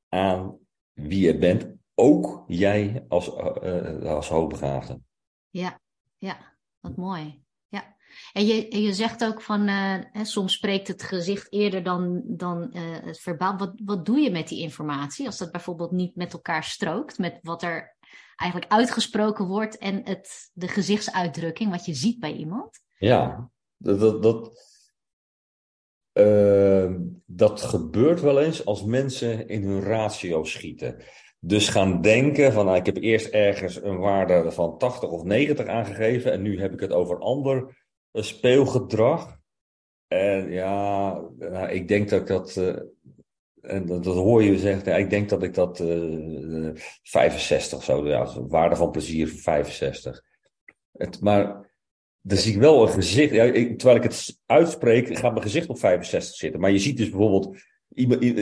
Speaker 2: aan wie je bent. Ook jij als, uh, als hoogbegaafde.
Speaker 1: Ja, ja, wat mooi. Ja. En je, je zegt ook van, uh, hè, soms spreekt het gezicht eerder dan, dan uh, het verbaal. Wat, wat doe je met die informatie als dat bijvoorbeeld niet met elkaar strookt, met wat er eigenlijk uitgesproken wordt en het, de gezichtsuitdrukking, wat je ziet bij iemand?
Speaker 2: Ja, dat, dat, dat, uh, dat gebeurt wel eens als mensen in hun ratio schieten. Dus gaan denken van, nou, ik heb eerst ergens een waarde van 80 of 90 aangegeven en nu heb ik het over ander speelgedrag. En ja, ik denk dat ik dat, en dat, hoor je zeggen, ik denk dat ik dat uh, 65 zo, ja, waarde van plezier voor 65. Het, maar dan zie ik wel een gezicht. Ja, terwijl ik het uitspreek, gaat mijn gezicht op 65 zitten. Maar je ziet dus bijvoorbeeld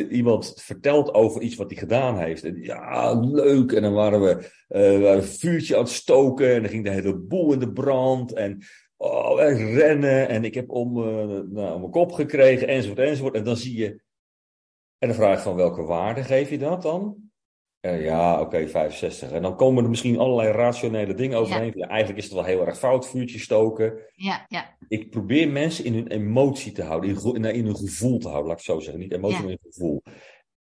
Speaker 2: iemand, vertelt over iets wat hij gedaan heeft. En ja, leuk. En dan waren we, waren een vuurtje aan het stoken. En dan ging de hele boel in de brand. En oh, rennen. En ik heb om, uh, nou, om mijn kop gekregen. Enzovoort, enzovoort. En dan zie je. En dan vraag van welke waarde geef je dat dan? Uh, ja, oké, 65. En dan komen er misschien allerlei rationele dingen overheen. Ja. eigenlijk is het wel heel erg fout, vuurtje stoken.
Speaker 1: Ja, ja.
Speaker 2: Ik probeer mensen in hun emotie te houden, in, in hun gevoel te houden, laat ik zo zeggen. Niet emotie, ja. maar in gevoel.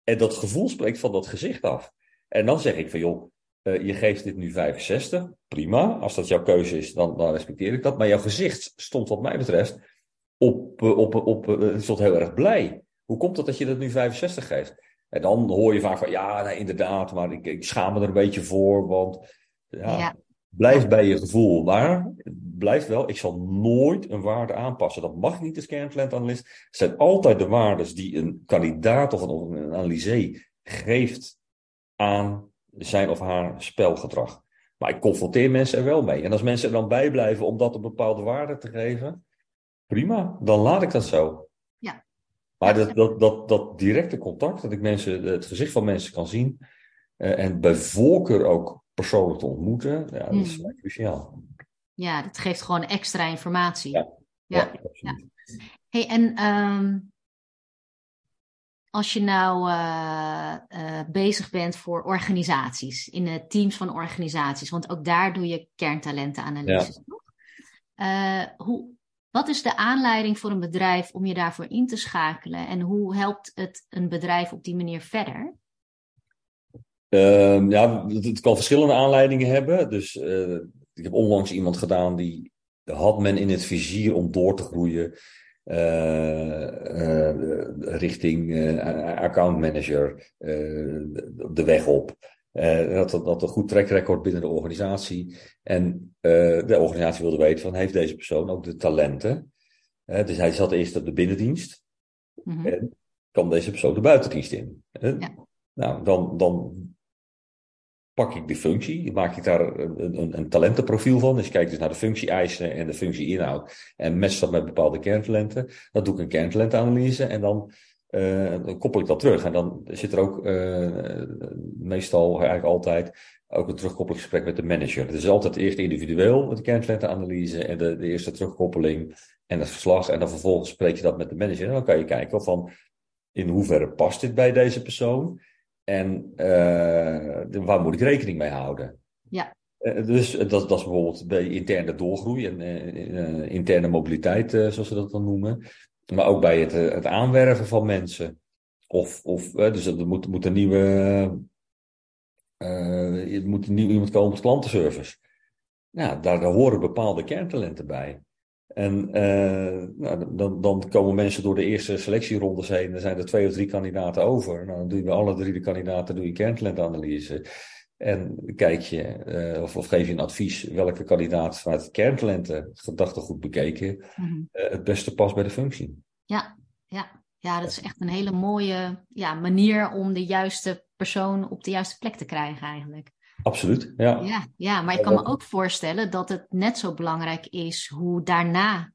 Speaker 2: En dat gevoel spreekt van dat gezicht af. En dan zeg ik van, joh, uh, je geeft dit nu 65, prima. Als dat jouw keuze is, dan, dan respecteer ik dat. Maar jouw gezicht stond wat mij betreft op, uh, op, op, op stond heel erg blij. Hoe komt het dat je dat nu 65 geeft? En dan hoor je vaak van, ja, inderdaad, maar ik, ik schaam me er een beetje voor, want ja, ja. blijf bij je gevoel. Maar blijf wel, ik zal nooit een waarde aanpassen. Dat mag niet als kerntalentanalist. Het zijn altijd de waarden die een kandidaat of een, of een analysee geeft aan zijn of haar spelgedrag. Maar ik confronteer mensen er wel mee. En als mensen er dan bij blijven om dat een bepaalde waarde te geven, prima, dan laat ik dat zo. Maar dat, dat, dat, dat directe contact, dat ik mensen, het gezicht van mensen kan zien uh, en bij voorkeur ook persoonlijk te ontmoeten, ja, dat is mm. cruciaal.
Speaker 1: Ja, dat geeft gewoon extra informatie.
Speaker 2: Ja,
Speaker 1: ja. Hey, en um, als je nou uh, uh, bezig bent voor organisaties, in de teams van organisaties, want ook daar doe je kerntalentenanalyses, ja. hoe, wat is de aanleiding voor een bedrijf om je daarvoor in te schakelen? En hoe helpt het een bedrijf op die manier verder?
Speaker 2: Uh, ja, het kan verschillende aanleidingen hebben. Dus uh, ik heb onlangs iemand gedaan die had men in het vizier om door te groeien uh, richting accountmanager de weg op. Uh, dat, dat een goed track record binnen de organisatie. En uh, de organisatie wilde weten van, heeft deze persoon ook de talenten? Uh, dus hij zat eerst op de binnendienst. Mm -hmm. En kan deze persoon de buitendienst in? Ja. Nou, dan, dan pak ik die functie, maak ik daar een, een, een talentenprofiel van. Dus kijk dus naar de functie-eisen en de functie-inhoud. En match dat met bepaalde kerntalenten. Dan doe ik een kerntalentanalyse en dan uh, dan koppel ik dat terug. En dan zit er ook uh, meestal, eigenlijk altijd, ook een terugkoppelingsgesprek met de manager. Het is altijd eerst individueel, de kerntalentenanalyse en de, de, eerste terugkoppeling en het verslag. En dan vervolgens spreek je dat met de manager. En dan kan je kijken van in hoeverre past dit bij deze persoon. En uh, waar moet ik rekening mee houden?
Speaker 1: Ja.
Speaker 2: dus dat, dat is bijvoorbeeld bij interne doorgroei en interne mobiliteit, zoals ze dat dan noemen. Maar ook bij het, eh, het aanwerven van mensen. Of, of dus er moet, moet een nieuwe. Er moet een nieuw iemand komen op klantenservice. Nou, daar, horen bepaalde kerntalenten bij. En nou, dan, dan komen mensen door de eerste selectierondes heen. Dan zijn er twee of drie kandidaten over. Nou, dan doe je bij alle drie de kandidaten doe je kerntalentanalyse. En kijk je, uh, of, of, geef je een advies welke kandidaat vanuit het kerntalenten gedachtegoed bekeken -hmm. uh, het beste past bij de functie.
Speaker 1: Ja, ja. ja, dat is echt een hele mooie ja, manier om de juiste persoon op de juiste plek te krijgen eigenlijk.
Speaker 2: Absoluut, ja.
Speaker 1: Ja, ja maar ik kan me ook voorstellen dat het net zo belangrijk is hoe daarna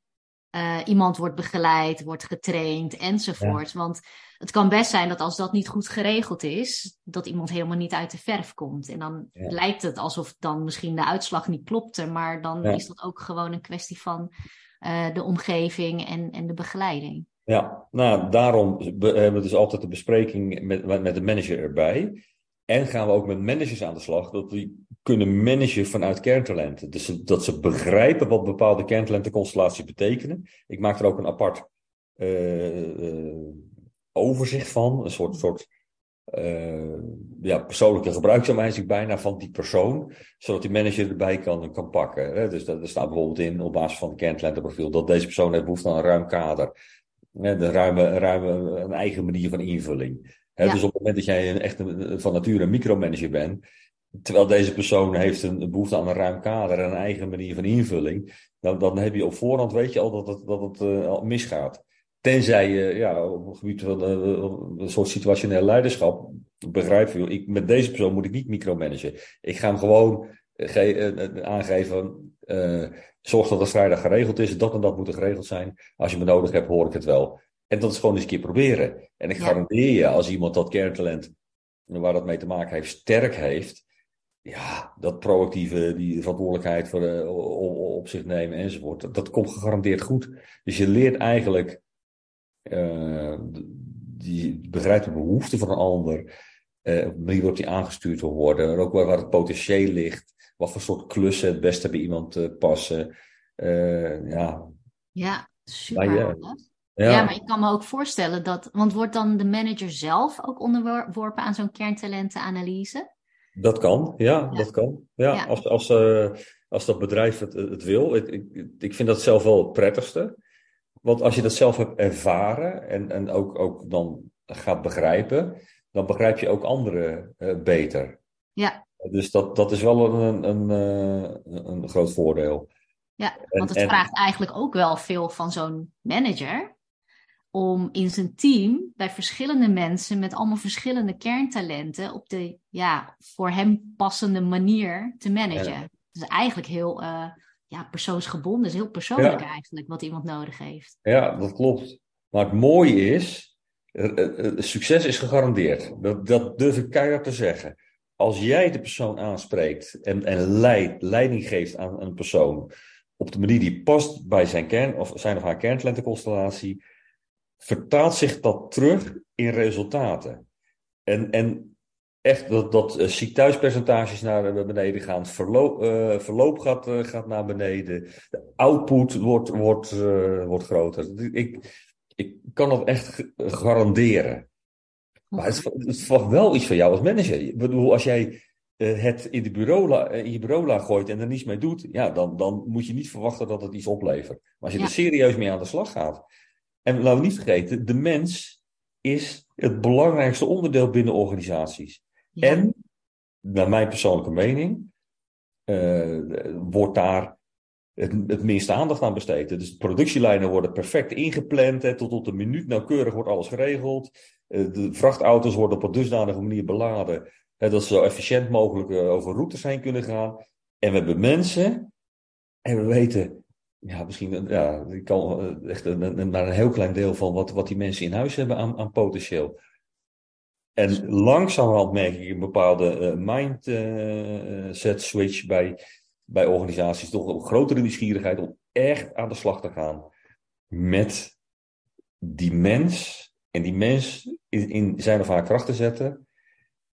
Speaker 1: uh, iemand wordt begeleid, wordt getraind enzovoort. Ja. Want het kan best zijn dat als dat niet goed geregeld is, dat iemand helemaal niet uit de verf komt. En dan ja. lijkt het alsof dan misschien de uitslag niet klopte, maar dan ja. is dat ook gewoon een kwestie van uh, de omgeving en, en de begeleiding.
Speaker 2: Ja, nou daarom hebben we dus altijd de bespreking met, met de manager erbij. En gaan we ook met managers aan de slag, dat die kunnen managen vanuit kerntalenten. Dus dat ze begrijpen wat bepaalde kerntalentenconstellaties betekenen. Ik maak er ook een apart uh, uh, overzicht van, een soort, soort uh, ja, persoonlijke gebruiksaanwijzing bijna van die persoon, zodat die manager erbij kan, kan pakken. Hè? Dus er staat bijvoorbeeld in op basis van het kerntalentenprofiel dat deze persoon heeft behoefte aan een ruim kader. Hè? Ruime, ruime, een eigen manier van invulling. Ja. Dus op het moment dat jij een, echt een, van nature een micromanager bent, terwijl deze persoon heeft een, een behoefte aan een ruim kader en een eigen manier van invulling, dan, dan heb je op voorhand weet je al dat het, dat het uh, al misgaat. Tenzij je ja, op het gebied van uh, een soort situationeel leiderschap begrijpt, ik, met deze persoon moet ik niet micromanagen. Ik ga hem gewoon aangeven, zorg dat het vrijdag geregeld is, dat en dat moet er geregeld zijn. Als je me nodig hebt, hoor ik het wel. En dat is gewoon eens een keer proberen. En ik garandeer je, als iemand dat kerntalent, waar dat mee te maken heeft, sterk heeft, ja, dat proactieve, die verantwoordelijkheid voor, uh, op, zich nemen enzovoort, dat, dat, komt gegarandeerd goed. Dus je leert eigenlijk, uh, die begrijpt de behoeften van een ander, uh, op de manier waarop die aangestuurd wil worden, en ook waar, waar, het potentieel ligt, wat voor soort klussen het beste bij iemand passen. ja.
Speaker 1: ja, super. Ja, ja. Ja, maar ik kan me ook voorstellen dat, want wordt dan de manager zelf ook onderworpen aan zo'n kerntalentenanalyse?
Speaker 2: Dat kan, ja, dat kan. Ja, Als, als, uh, als dat bedrijf het, het wil. Ik, ik, ik vind dat zelf wel het prettigste. Want als je dat zelf hebt ervaren en, en ook, ook dan gaat begrijpen, dan begrijp je ook anderen uh, beter.
Speaker 1: Ja.
Speaker 2: Dus dat, dat is wel een, een, een, een groot voordeel.
Speaker 1: Ja, want het vraagt eigenlijk ook wel veel van zo'n manager om in zijn team bij verschillende mensen met allemaal verschillende kerntalenten op de ja, voor hem passende manier te managen. Ja. Dus eigenlijk heel uh, ja, persoonsgebonden, is heel persoonlijk eigenlijk wat iemand nodig heeft.
Speaker 2: Ja, dat klopt. Maar het mooie is, succes is gegarandeerd. Dat, dat durf ik keihard te zeggen. Als jij de persoon aanspreekt en, en leid, leiding geeft aan een persoon op de manier die past bij zijn kern of zijn of haar kerntalentenconstellatie, vertaalt zich dat terug in resultaten. En, en echt dat, dat uh, ziek-thuispercentages naar beneden gaan, verloop, uh, verloop gaat, uh, gaat naar beneden, de output wordt, wordt, wordt groter. Ik, ik kan dat echt garanderen. Maar het, het verwacht wel iets van jou als manager. Ik bedoel, als jij het in, de bureau, in je bureau gooit en er niets mee doet, ja, dan, dan moet je niet verwachten dat het iets oplevert. Maar als je er serieus mee aan de slag gaat, en laten we niet vergeten, de mens is het belangrijkste onderdeel binnen organisaties. En, naar mijn persoonlijke mening, uh, wordt daar het, het meeste aandacht aan besteed. Dus de productielijnen worden perfect ingepland, hè, tot op de minuut nauwkeurig wordt alles geregeld. Uh, de vrachtauto's worden op een dusdanige manier beladen hè, dat ze zo efficiënt mogelijk uh, over routes heen kunnen gaan. En we hebben mensen, en we weten ja, misschien ja, ik kan eh, echt een, maar een heel klein deel van wat, wat die mensen in huis hebben aan, aan potentieel. En langzamerhand merk ik een bepaalde uh, mindset uh, switch bij, bij organisaties. Toch een grotere nieuwsgierigheid om echt aan de slag te gaan met die mens. En die mens in, in zijn of haar kracht te zetten.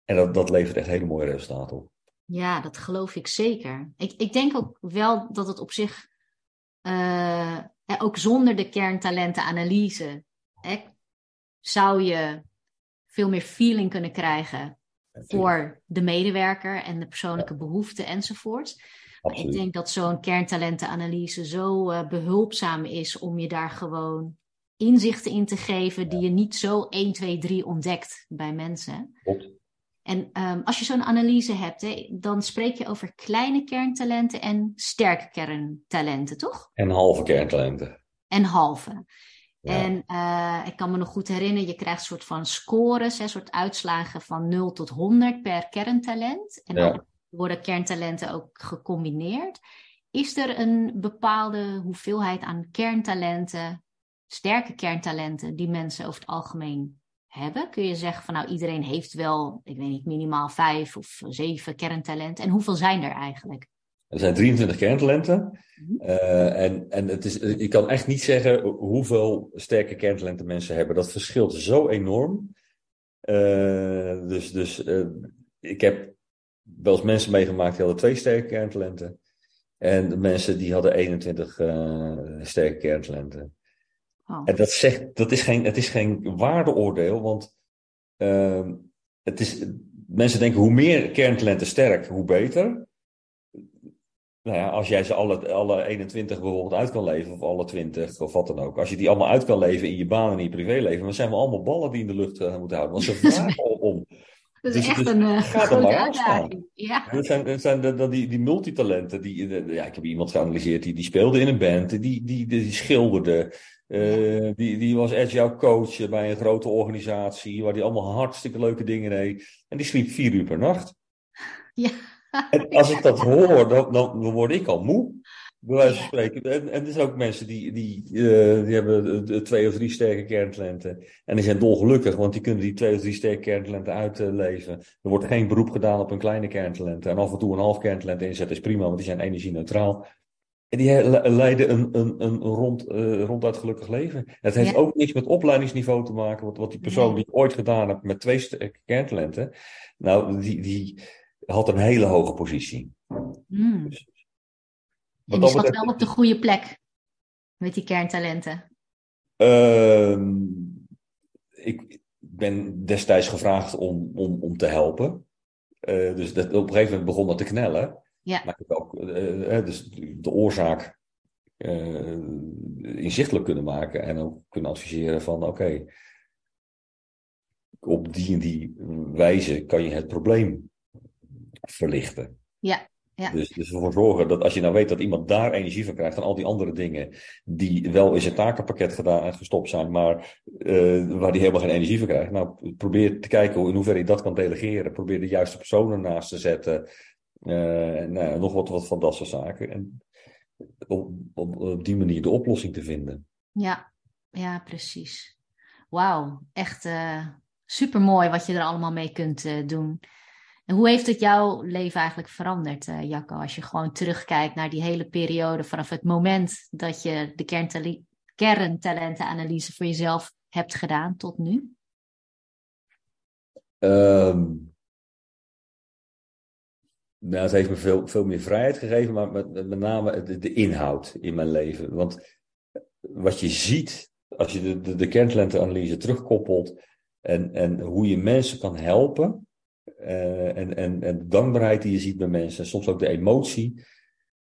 Speaker 2: En dat, dat levert echt hele mooie resultaten op.
Speaker 1: Ja, dat geloof ik zeker. Ik, ik denk ook wel dat het op zich uh, ook zonder de kerntalentenanalyse hè, zou je veel meer feeling kunnen krijgen voor de medewerker en de persoonlijke behoeften enzovoort. Ik denk dat zo'n kerntalentenanalyse zo uh, behulpzaam is om je daar gewoon inzichten in te geven die je niet zo 1, 2, 3 ontdekt bij mensen. Klopt. En um, als je zo'n analyse hebt, hè, dan spreek je over kleine kerntalenten en sterke kerntalenten, toch?
Speaker 2: En halve kerntalenten.
Speaker 1: En halve. En uh, ik kan me nog goed herinneren, je krijgt een soort van scores, een soort uitslagen van 0 tot 100 per kerntalent. En dan worden kerntalenten ook gecombineerd. Is er een bepaalde hoeveelheid aan kerntalenten, sterke kerntalenten, die mensen over het algemeen hebben? Kun je zeggen van nou iedereen heeft wel, ik weet niet, minimaal vijf of zeven kerntalenten. En hoeveel zijn er eigenlijk?
Speaker 2: Er zijn 23 kerntalenten. Mhm. Eh, en en het is, ik kan echt niet zeggen hoeveel sterke kerntalenten mensen hebben. Dat verschilt zo enorm. Uh, dus dus uh, ik heb wel eens mensen meegemaakt die hadden twee sterke kerntalenten. En de mensen die hadden 21 sterke kerntalenten. Oh. En dat, zegt, dat is geen, het is geen waardeoordeel, want uh, het is, mensen denken hoe meer kerntalenten sterk, hoe beter. Nou ja, als jij ze alle, alle 21 bijvoorbeeld uit kan leven, of alle 20, of wat dan ook. Als je die allemaal uit kan leven in je baan en in je privéleven, dan zijn we allemaal ballen die in de lucht uh, moeten houden. Want ze vragen om.
Speaker 1: Dat is dus, echt dus een uh, grote uitdaging.
Speaker 2: Ja. Dat zijn, dat zijn de, die, die multitalenten. Die, ja, ik heb iemand geanalyseerd die, die speelde in een band, die, die, die, die schilderde, uh, die, die was agile coach bij een grote organisatie waar die allemaal hartstikke leuke dingen deed. En die sliep vier uur per nacht.
Speaker 1: Ja.
Speaker 2: En als ik dat hoor, dan, dan word ik al moe. Bij wijze van spreken. En, en er zijn ook mensen die, die, uh, die hebben twee of drie sterke kerntalenten. En die zijn dolgelukkig, want die kunnen die twee of drie sterke kerntalenten uitleven. Er wordt geen beroep gedaan op een kleine kerntalenten. En af en toe een half kerntalent inzetten is prima, want die zijn energie-neutraal. En die leiden een, een, een rond, uh, ronduit gelukkig leven. Het heeft ook niks met opleidingsniveau te maken. Wat, wat die persoon die ooit gedaan heeft met twee kerntalenten. Nou, die, die had een hele hoge positie.
Speaker 1: Mm. Dus, en die zat wel op de goede plek met die kerntalenten.
Speaker 2: Uh, ik ben destijds gevraagd om, om, om te helpen. Uh, dus dat, op een gegeven moment begon dat te knellen.
Speaker 1: Ja.
Speaker 2: Maar ik heb ook uh, dus de oorzaak uh, inzichtelijk kunnen maken en ook kunnen adviseren van oké, okay, op die en die wijze kan je het probleem verlichten.
Speaker 1: Ja. Ja.
Speaker 2: Dus, dus ervoor zorgen dat als je nou weet dat iemand daar energie van krijgt en al die andere dingen die wel in zijn takenpakket gedaan, gestopt zijn, maar uh, waar die helemaal geen energie van krijgt. Nou, probeer te kijken hoe, in hoeverre je dat kan delegeren. Probeer de juiste personen naast te zetten. Uh, nou, nog wat, wat van dat soort zaken. En op, op, op die manier de oplossing te vinden.
Speaker 1: Ja, ja precies. Wauw, echt uh, super mooi wat je er allemaal mee kunt doen. En hoe heeft het jouw leven eigenlijk veranderd, uh, Jacco, als je gewoon terugkijkt naar die hele periode vanaf het moment dat je de kerntalentenanalyse voor jezelf hebt gedaan tot nu?
Speaker 2: Um, nou, het heeft me veel, veel meer vrijheid gegeven, maar met, met name de, de, inhoud in mijn leven. Want wat je ziet als je de, de, de kerntalentenanalyse terugkoppelt en, en hoe je mensen kan helpen uh, en, en, en de dankbaarheid die je ziet bij mensen, soms ook de emotie.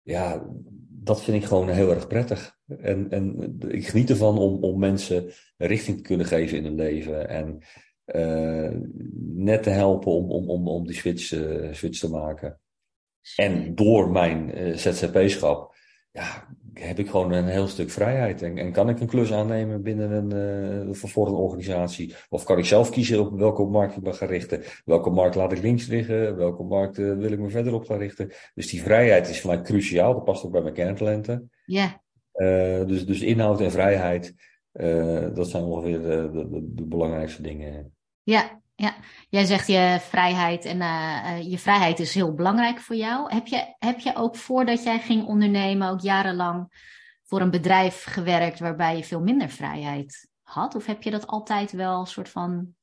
Speaker 2: Ja, dat vind ik gewoon heel erg prettig. En, en ik geniet ervan om, om mensen richting te kunnen geven in hun leven. En uh, net te helpen om, om, om, om die switch, uh, switch te maken. En door mijn ZZP-schap ja, heb ik gewoon een heel stuk vrijheid. En, en kan ik een klus aannemen binnen een uh, voor een organisatie? Of kan ik zelf kiezen op welke markt ik me ga richten? Welke markt laat ik links liggen? Welke markt uh, wil ik me verder op gaan richten? Dus die vrijheid is voor mij cruciaal. Dat past ook bij mijn kerntalenten.
Speaker 1: Ja.
Speaker 2: Uh, dus, dus inhoud en vrijheid, dat zijn ongeveer de, de, de belangrijkste dingen.
Speaker 1: Ja, ja, jij zegt je vrijheid en uh, je vrijheid is heel belangrijk voor jou. Heb je, heb je ook voordat jij ging ondernemen ook jarenlang voor een bedrijf gewerkt waarbij je veel minder vrijheid had? Of heb je dat altijd wel een soort van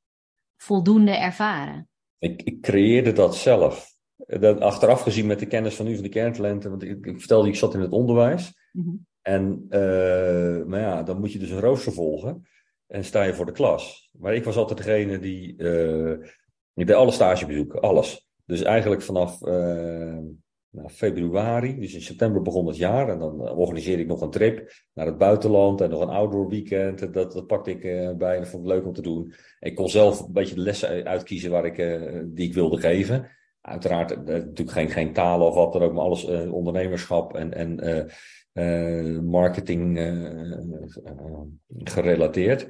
Speaker 1: voldoende ervaren?
Speaker 2: Ik, ik creëerde dat zelf. Dat, achteraf gezien met de kennis van u van de kerntalenten, want ik, ik vertelde, ik zat in het onderwijs. Mm -hmm. En, uh, maar ja, dan moet je dus een rooster volgen en sta je voor de klas. Maar ik was altijd degene die. Uh, ik deed alle stagebezoeken, alles. Dus eigenlijk vanaf uh, nou, februari, dus in september begon het jaar. En dan organiseerde ik nog een trip naar het buitenland en nog een outdoor weekend. Dat, dat pakte ik bij dat vond ik leuk om te doen. Ik kon zelf een beetje de lessen uitkiezen waar ik, die ik wilde geven. Uiteraard natuurlijk geen, geen talen of wat dan ook, maar alles ondernemerschap en. en uh, marketing uh, gerelateerd.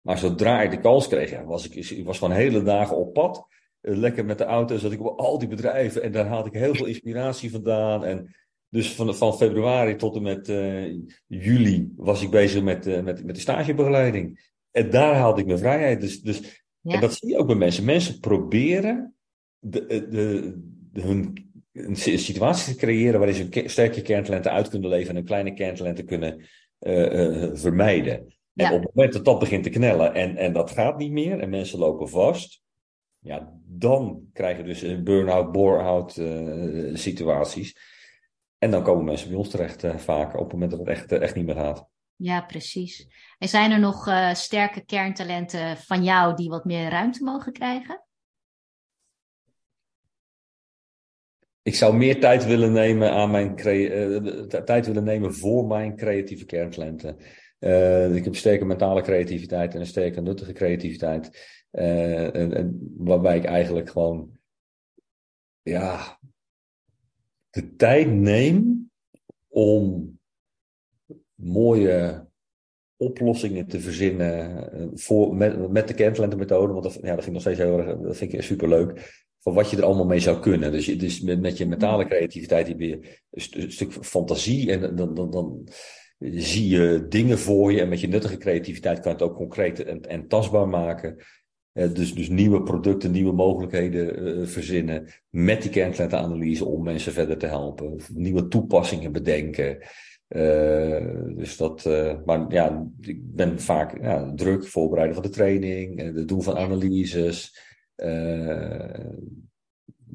Speaker 2: Maar zodra ik de kans kreeg, ja, was ik, ik was van hele dagen op pad. lekker met de auto zat ik op al die bedrijven en daar had ik heel veel inspiratie vandaan. En dus van, van februari tot en met juli was ik bezig met, met, met de stagebegeleiding. En daar haalde ik mijn vrijheid. Dus, dus, ja. En dat zie je ook bij mensen. Mensen proberen de, de, de, hun een situatie te creëren waarin ze sterke kerntalenten uit kunnen leven en hun kleine kerntalenten kunnen uh, uh, vermijden. En ja. op het moment dat dat begint te knellen en, en dat gaat niet meer en mensen lopen vast, ja, dan krijg je dus een burn-out, bore-out uh, situaties. En dan komen mensen bij ons terecht vaak op het moment dat het echt, echt niet meer gaat.
Speaker 1: Ja, precies. En zijn er nog sterke kerntalenten van jou die wat meer ruimte mogen krijgen?
Speaker 2: Ik zou meer tijd willen nemen aan mijn uh, tijd willen nemen voor mijn creatieve kerntalenten. Uh, ik heb sterke mentale creativiteit en een sterke nuttige creativiteit. Uh, en, waarbij ik eigenlijk gewoon ja, de tijd neem om mooie oplossingen te verzinnen voor, met, met de kerntalentenmethode. Want dat, ja, dat vind ik nog steeds heel erg, dat vind ik super leuk van wat je er allemaal mee zou kunnen. Dus, dus met, met je mentale creativiteit heb je een, stuk fantasie en dan, dan, dan zie je dingen voor je. En met je nuttige creativiteit kan je het ook concreet en, tastbaar maken. Uh, dus, dus nieuwe producten, nieuwe mogelijkheden uh, verzinnen met die kerntalentenanalyse om mensen verder te helpen. Nieuwe toepassingen bedenken. Uh, dus dat, maar ja, ik ben vaak ja, druk voorbereiden van de training, het doen van analyses.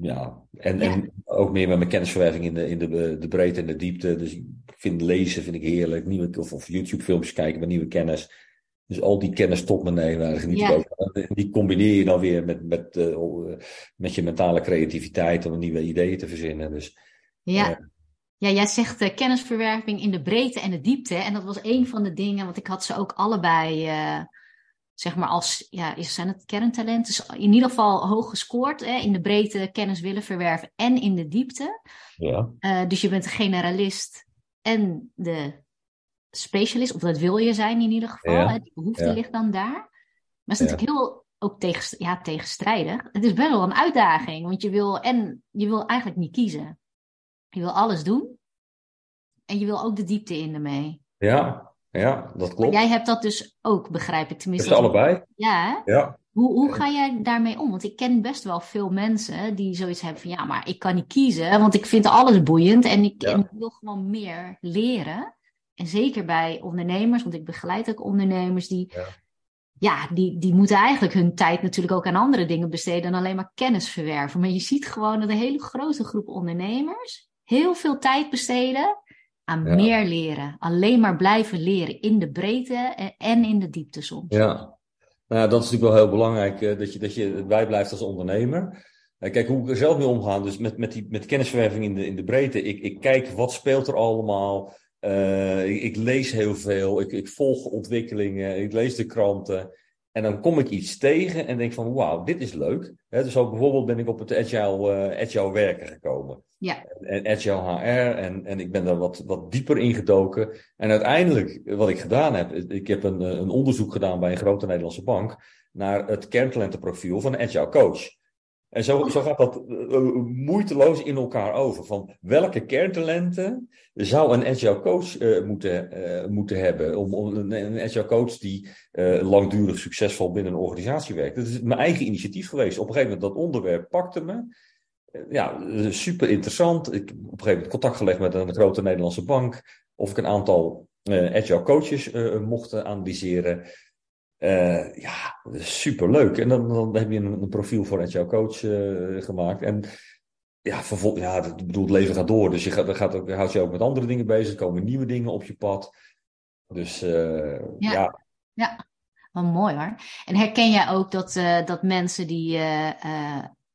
Speaker 2: Ja, en, en ook meer met mijn kennisverwerving in de, in de, de breedte en de diepte. Dus ik vind lezen vind ik heerlijk. Nieuwe, of, of YouTube filmpjes kijken met nieuwe kennis. Dus al die kennis tot me nemen, geniet ook. Die combineer je dan weer met, met, uh, met je mentale creativiteit om nieuwe ideeën te verzinnen. Dus,
Speaker 1: ja. Uh, ja, jij zegt uh, kennisverwerving in de breedte en de diepte. En dat was een van de dingen, want ik had ze ook allebei, zeg maar, als, ja, zijn het kerntalenten? Dus in ieder geval hoog gescoord hè, in de breedte kennis willen verwerven en in de diepte.
Speaker 2: Ja.
Speaker 1: dus je bent een generalist en de specialist, of dat wil je zijn in ieder geval. Ja. Hè? Die behoefte ligt dan daar. Maar het is natuurlijk heel ook tegen, ja, tegenstrijdig. Het is best wel een uitdaging, want je wil en je wil eigenlijk niet kiezen. Je wil alles doen en je wil ook de diepte in ermee.
Speaker 2: Ja, ja, dat klopt.
Speaker 1: jij hebt dat dus ook, begrijp ik tenminste.
Speaker 2: Dus allebei?
Speaker 1: Ja.
Speaker 2: ja.
Speaker 1: Hoe, hoe ga jij daarmee om? Want ik ken best wel veel mensen die zoiets hebben van ja, maar ik kan niet kiezen, want ik vind alles boeiend en ik, en ik wil gewoon meer leren. En zeker bij ondernemers, want ik begeleid ook ondernemers die, ja. ja, die, die moeten eigenlijk hun tijd natuurlijk ook aan andere dingen besteden dan alleen maar kennis verwerven. Maar je ziet gewoon dat een hele grote groep ondernemers heel veel tijd besteden aan meer leren. Alleen maar blijven leren in de breedte en in de diepte soms.
Speaker 2: Ja, nou, dat is natuurlijk wel heel belangrijk uh, dat, je, dat je bij blijft als ondernemer. Uh, kijk, hoe ik er zelf mee omgaan, dus met, met, die, met kennisverwerving in de, in de breedte. Ik, ik kijk wat speelt er allemaal. Uh, ik, ik, lees heel veel, ik, ik, volg ontwikkelingen, ik lees de kranten. En dan kom ik iets tegen en denk van wauw, dit is leuk. He, dus ook bijvoorbeeld ben ik op het agile, uh, agile werken gekomen.
Speaker 1: Ja.
Speaker 2: En, agile HR en, en ik ben daar wat, wat dieper in gedoken. En uiteindelijk, wat ik gedaan heb, ik heb een, een onderzoek gedaan bij een grote Nederlandse bank naar het kerntalentenprofiel van een agile coach. En zo, zo gaat dat uh, moeiteloos in elkaar over. Van welke kerntalenten zou een agile coach uh, moeten, moeten hebben? Om, om een, een, agile coach die langdurig succesvol binnen een organisatie werkt. Dat is mijn eigen initiatief geweest. Op een gegeven moment dat onderwerp pakte me. ja, super interessant. Ik heb op een gegeven moment contact gelegd met een grote Nederlandse bank. Of ik een aantal agile coaches mocht analyseren. Uh, ja, super leuk. En dan, dan heb je een, een profiel voor jouw coach uh, gemaakt. En ja, vervol, ja, ik bedoel, het leven gaat door. Dus je gaat, gaat ook, houdt je ook met andere dingen bezig. Er komen nieuwe dingen op je pad. Dus uh, ja.
Speaker 1: ja. Ja, wel mooi hoor. En herken jij ook dat, dat mensen die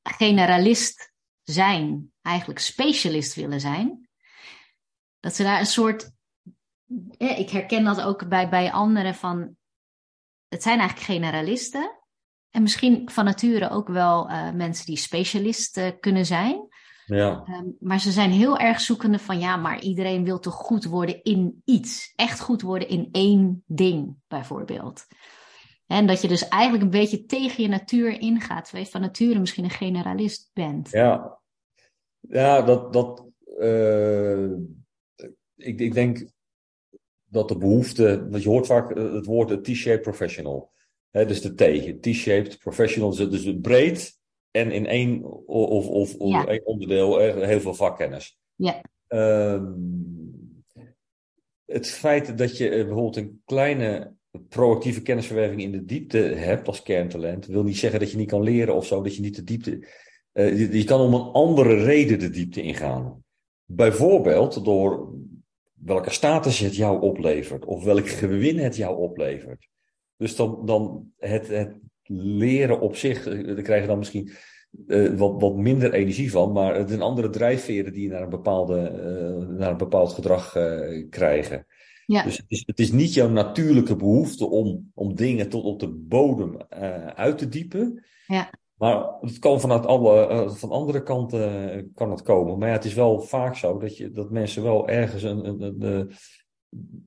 Speaker 1: generalist zijn, eigenlijk specialist willen zijn, dat ze daar een soort. ik herken dat ook bij, bij anderen van het zijn eigenlijk generalisten. En misschien van nature ook wel uh, mensen die specialist kunnen zijn.
Speaker 2: Ja.
Speaker 1: Um, maar ze zijn heel erg zoekende van ja, maar iedereen wil toch goed worden in iets. Echt goed worden in één ding, bijvoorbeeld. En dat je dus eigenlijk een beetje tegen je natuur ingaat. Terwijl je van nature misschien een generalist bent.
Speaker 2: Ja, ja dat. dat uh, ik, ik denk dat de behoefte, want je hoort vaak eh, het woord T-shaped professional. Hè, dus de T, T-shaped professional, dus breed en in één of, of, of ja. één onderdeel heel veel vakkennis.
Speaker 1: Ja.
Speaker 2: Um, het feit dat je bijvoorbeeld een kleine proactieve kennisverwerving in de diepte hebt als kerntalent, wil niet zeggen dat je niet kan leren of zo, dat je niet de diepte. Uh, je, je kan om een andere reden de diepte ingaan. Bijvoorbeeld door welke status het jou oplevert of welk gewin het jou oplevert. Dus dan, dan het, het leren op zich, eh, daar krijg je dan misschien uh, wat, wat minder energie van, maar het zijn andere drijfveren die je naar een, bepaalde, uh, naar een bepaald gedrag uh, krijgen.
Speaker 1: Ja.
Speaker 2: Dus het is, het is niet jouw natuurlijke behoefte om, om dingen tot op de bodem uit te diepen.
Speaker 1: Ja.
Speaker 2: Maar het kan vanuit alle, uh, van andere kanten uh, kan het komen. Maar ja, het is wel vaak zo dat, je, dat mensen wel ergens een, een, een,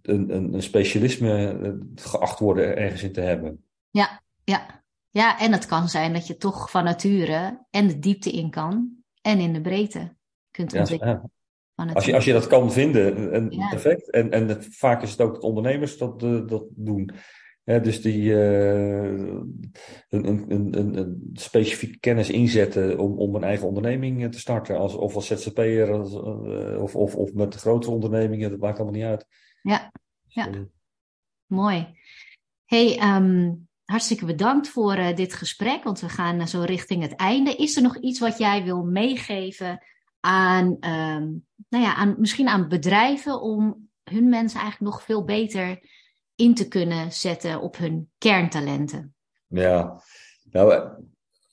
Speaker 2: een, een, een specialisme geacht worden ergens in te hebben.
Speaker 1: Ja, ja. Ja, en het kan zijn dat je toch van nature en de diepte in kan en in de breedte kunt ontwikkelen.
Speaker 2: Als je, als je dat kan vinden, en, perfect. En, en vaak is het ook dat ondernemers dat, dat doen. Dus die uh, een, een, een, een, specifieke kennis inzetten om, om een eigen onderneming te starten. Als, of als ZZP'er uh, of, of, of met grotere ondernemingen, dat maakt allemaal niet uit.
Speaker 1: Ja, ja. Dus, mooi. Hey, um, hartstikke bedankt voor dit gesprek, want we gaan zo richting het einde. Is er nog iets wat jij wil meegeven aan, um, nou ja, aan, misschien aan bedrijven om hun mensen eigenlijk nog veel beter in te kunnen zetten op hun kerntalenten?
Speaker 2: Ja, nou,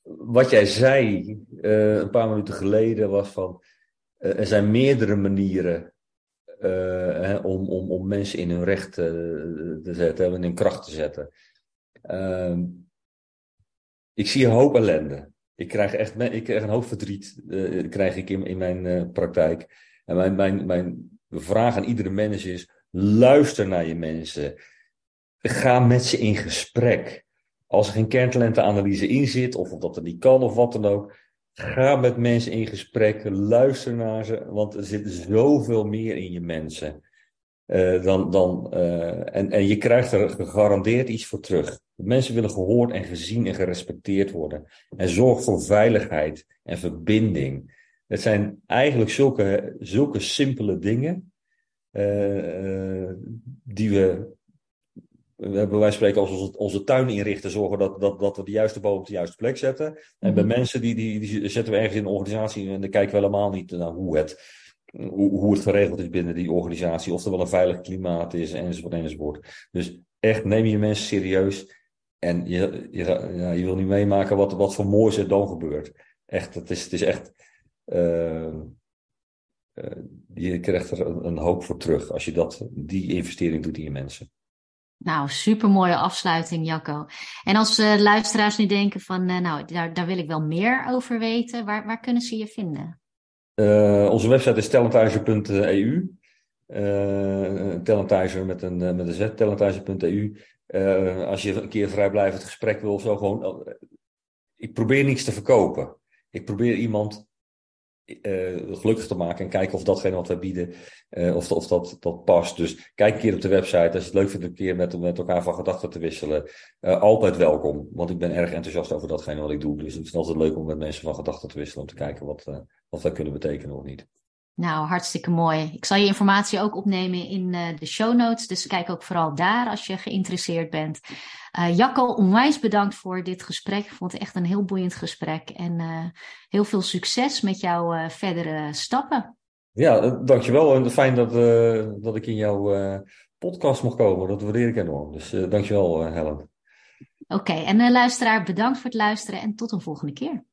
Speaker 2: wat jij zei uh, een paar minuten geleden was van, uh, er zijn meerdere manieren hè, om, om, om mensen in hun recht te zetten, in hun kracht te zetten. Uh, ik zie een hoop ellende. Ik krijg echt ik krijg een hoop verdriet krijg ik in, in mijn praktijk. En mijn, mijn, mijn vraag aan iedere mens is: luister naar je mensen. Ga met ze in gesprek. Als er geen kerntalentenanalyse in zit, of dat er niet kan, of wat dan ook. Ga met mensen in gesprek, luister naar ze, want er zit zoveel meer in je mensen. Uh, dan, dan, uh, en, en je krijgt er gegarandeerd iets voor terug. Mensen willen gehoord en gezien en gerespecteerd worden. En zorg voor veiligheid en verbinding. Het zijn eigenlijk zulke, zulke simpele dingen uh, die we, we hebben wij spreken als onze, onze tuin inrichten, zorgen dat, dat, dat we de juiste boom op de juiste plek zetten. En mm-hmm. bij mhm. mensen die, die, die zetten we ergens in een organisatie en dan kijken we helemaal niet naar hoe het hoe, hoe het geregeld is binnen die organisatie, of er wel een veilig klimaat is, enzovoort, enzovoort. Dus echt neem je mensen serieus en je, je, ja, je wil niet meemaken wat, wat voor moois er dan gebeurt. Echt, het is, het is echt, uh, uh, je krijgt er een, een, hoop voor terug als je dat, die investering doet in je mensen.
Speaker 1: Nou, super mooie afsluiting, Jacco. En als uh, luisteraars nu denken van, nou, daar, daar wil ik wel meer over weten, waar, waar kunnen ze je vinden?
Speaker 2: Uh, onze website is talentage.eu. Uh, talentage met een, met een z, talentage.eu. Uh, als je een keer vrijblijvend gesprek wil of zo, gewoon. ik probeer niets te verkopen. Ik probeer iemand uh, gelukkig te maken en kijken of datgene wat wij bieden, uh, of, of dat, dat past. Dus kijk een keer op de website. Als je het leuk vindt een keer met, met elkaar van gedachten te wisselen, uh, altijd welkom. Want ik ben erg enthousiast over datgene wat ik doe. Dus het is altijd leuk om met mensen van gedachten te wisselen, om te kijken wat, wat wij kunnen betekenen of niet.
Speaker 1: Nou, hartstikke mooi. Ik zal je informatie ook opnemen in uh, de show notes. Dus kijk ook vooral daar als je geïnteresseerd bent. Uh, Jacco, onwijs bedankt voor dit gesprek. Ik vond het echt een heel boeiend gesprek. En uh, heel veel succes met jouw verdere stappen.
Speaker 2: Ja, dankjewel. En fijn dat, dat ik in jouw podcast mocht komen. Dat waardeer ik enorm. Dus dankjewel, Helen.
Speaker 1: Oké, okay, en luisteraar, bedankt voor het luisteren en tot een volgende keer.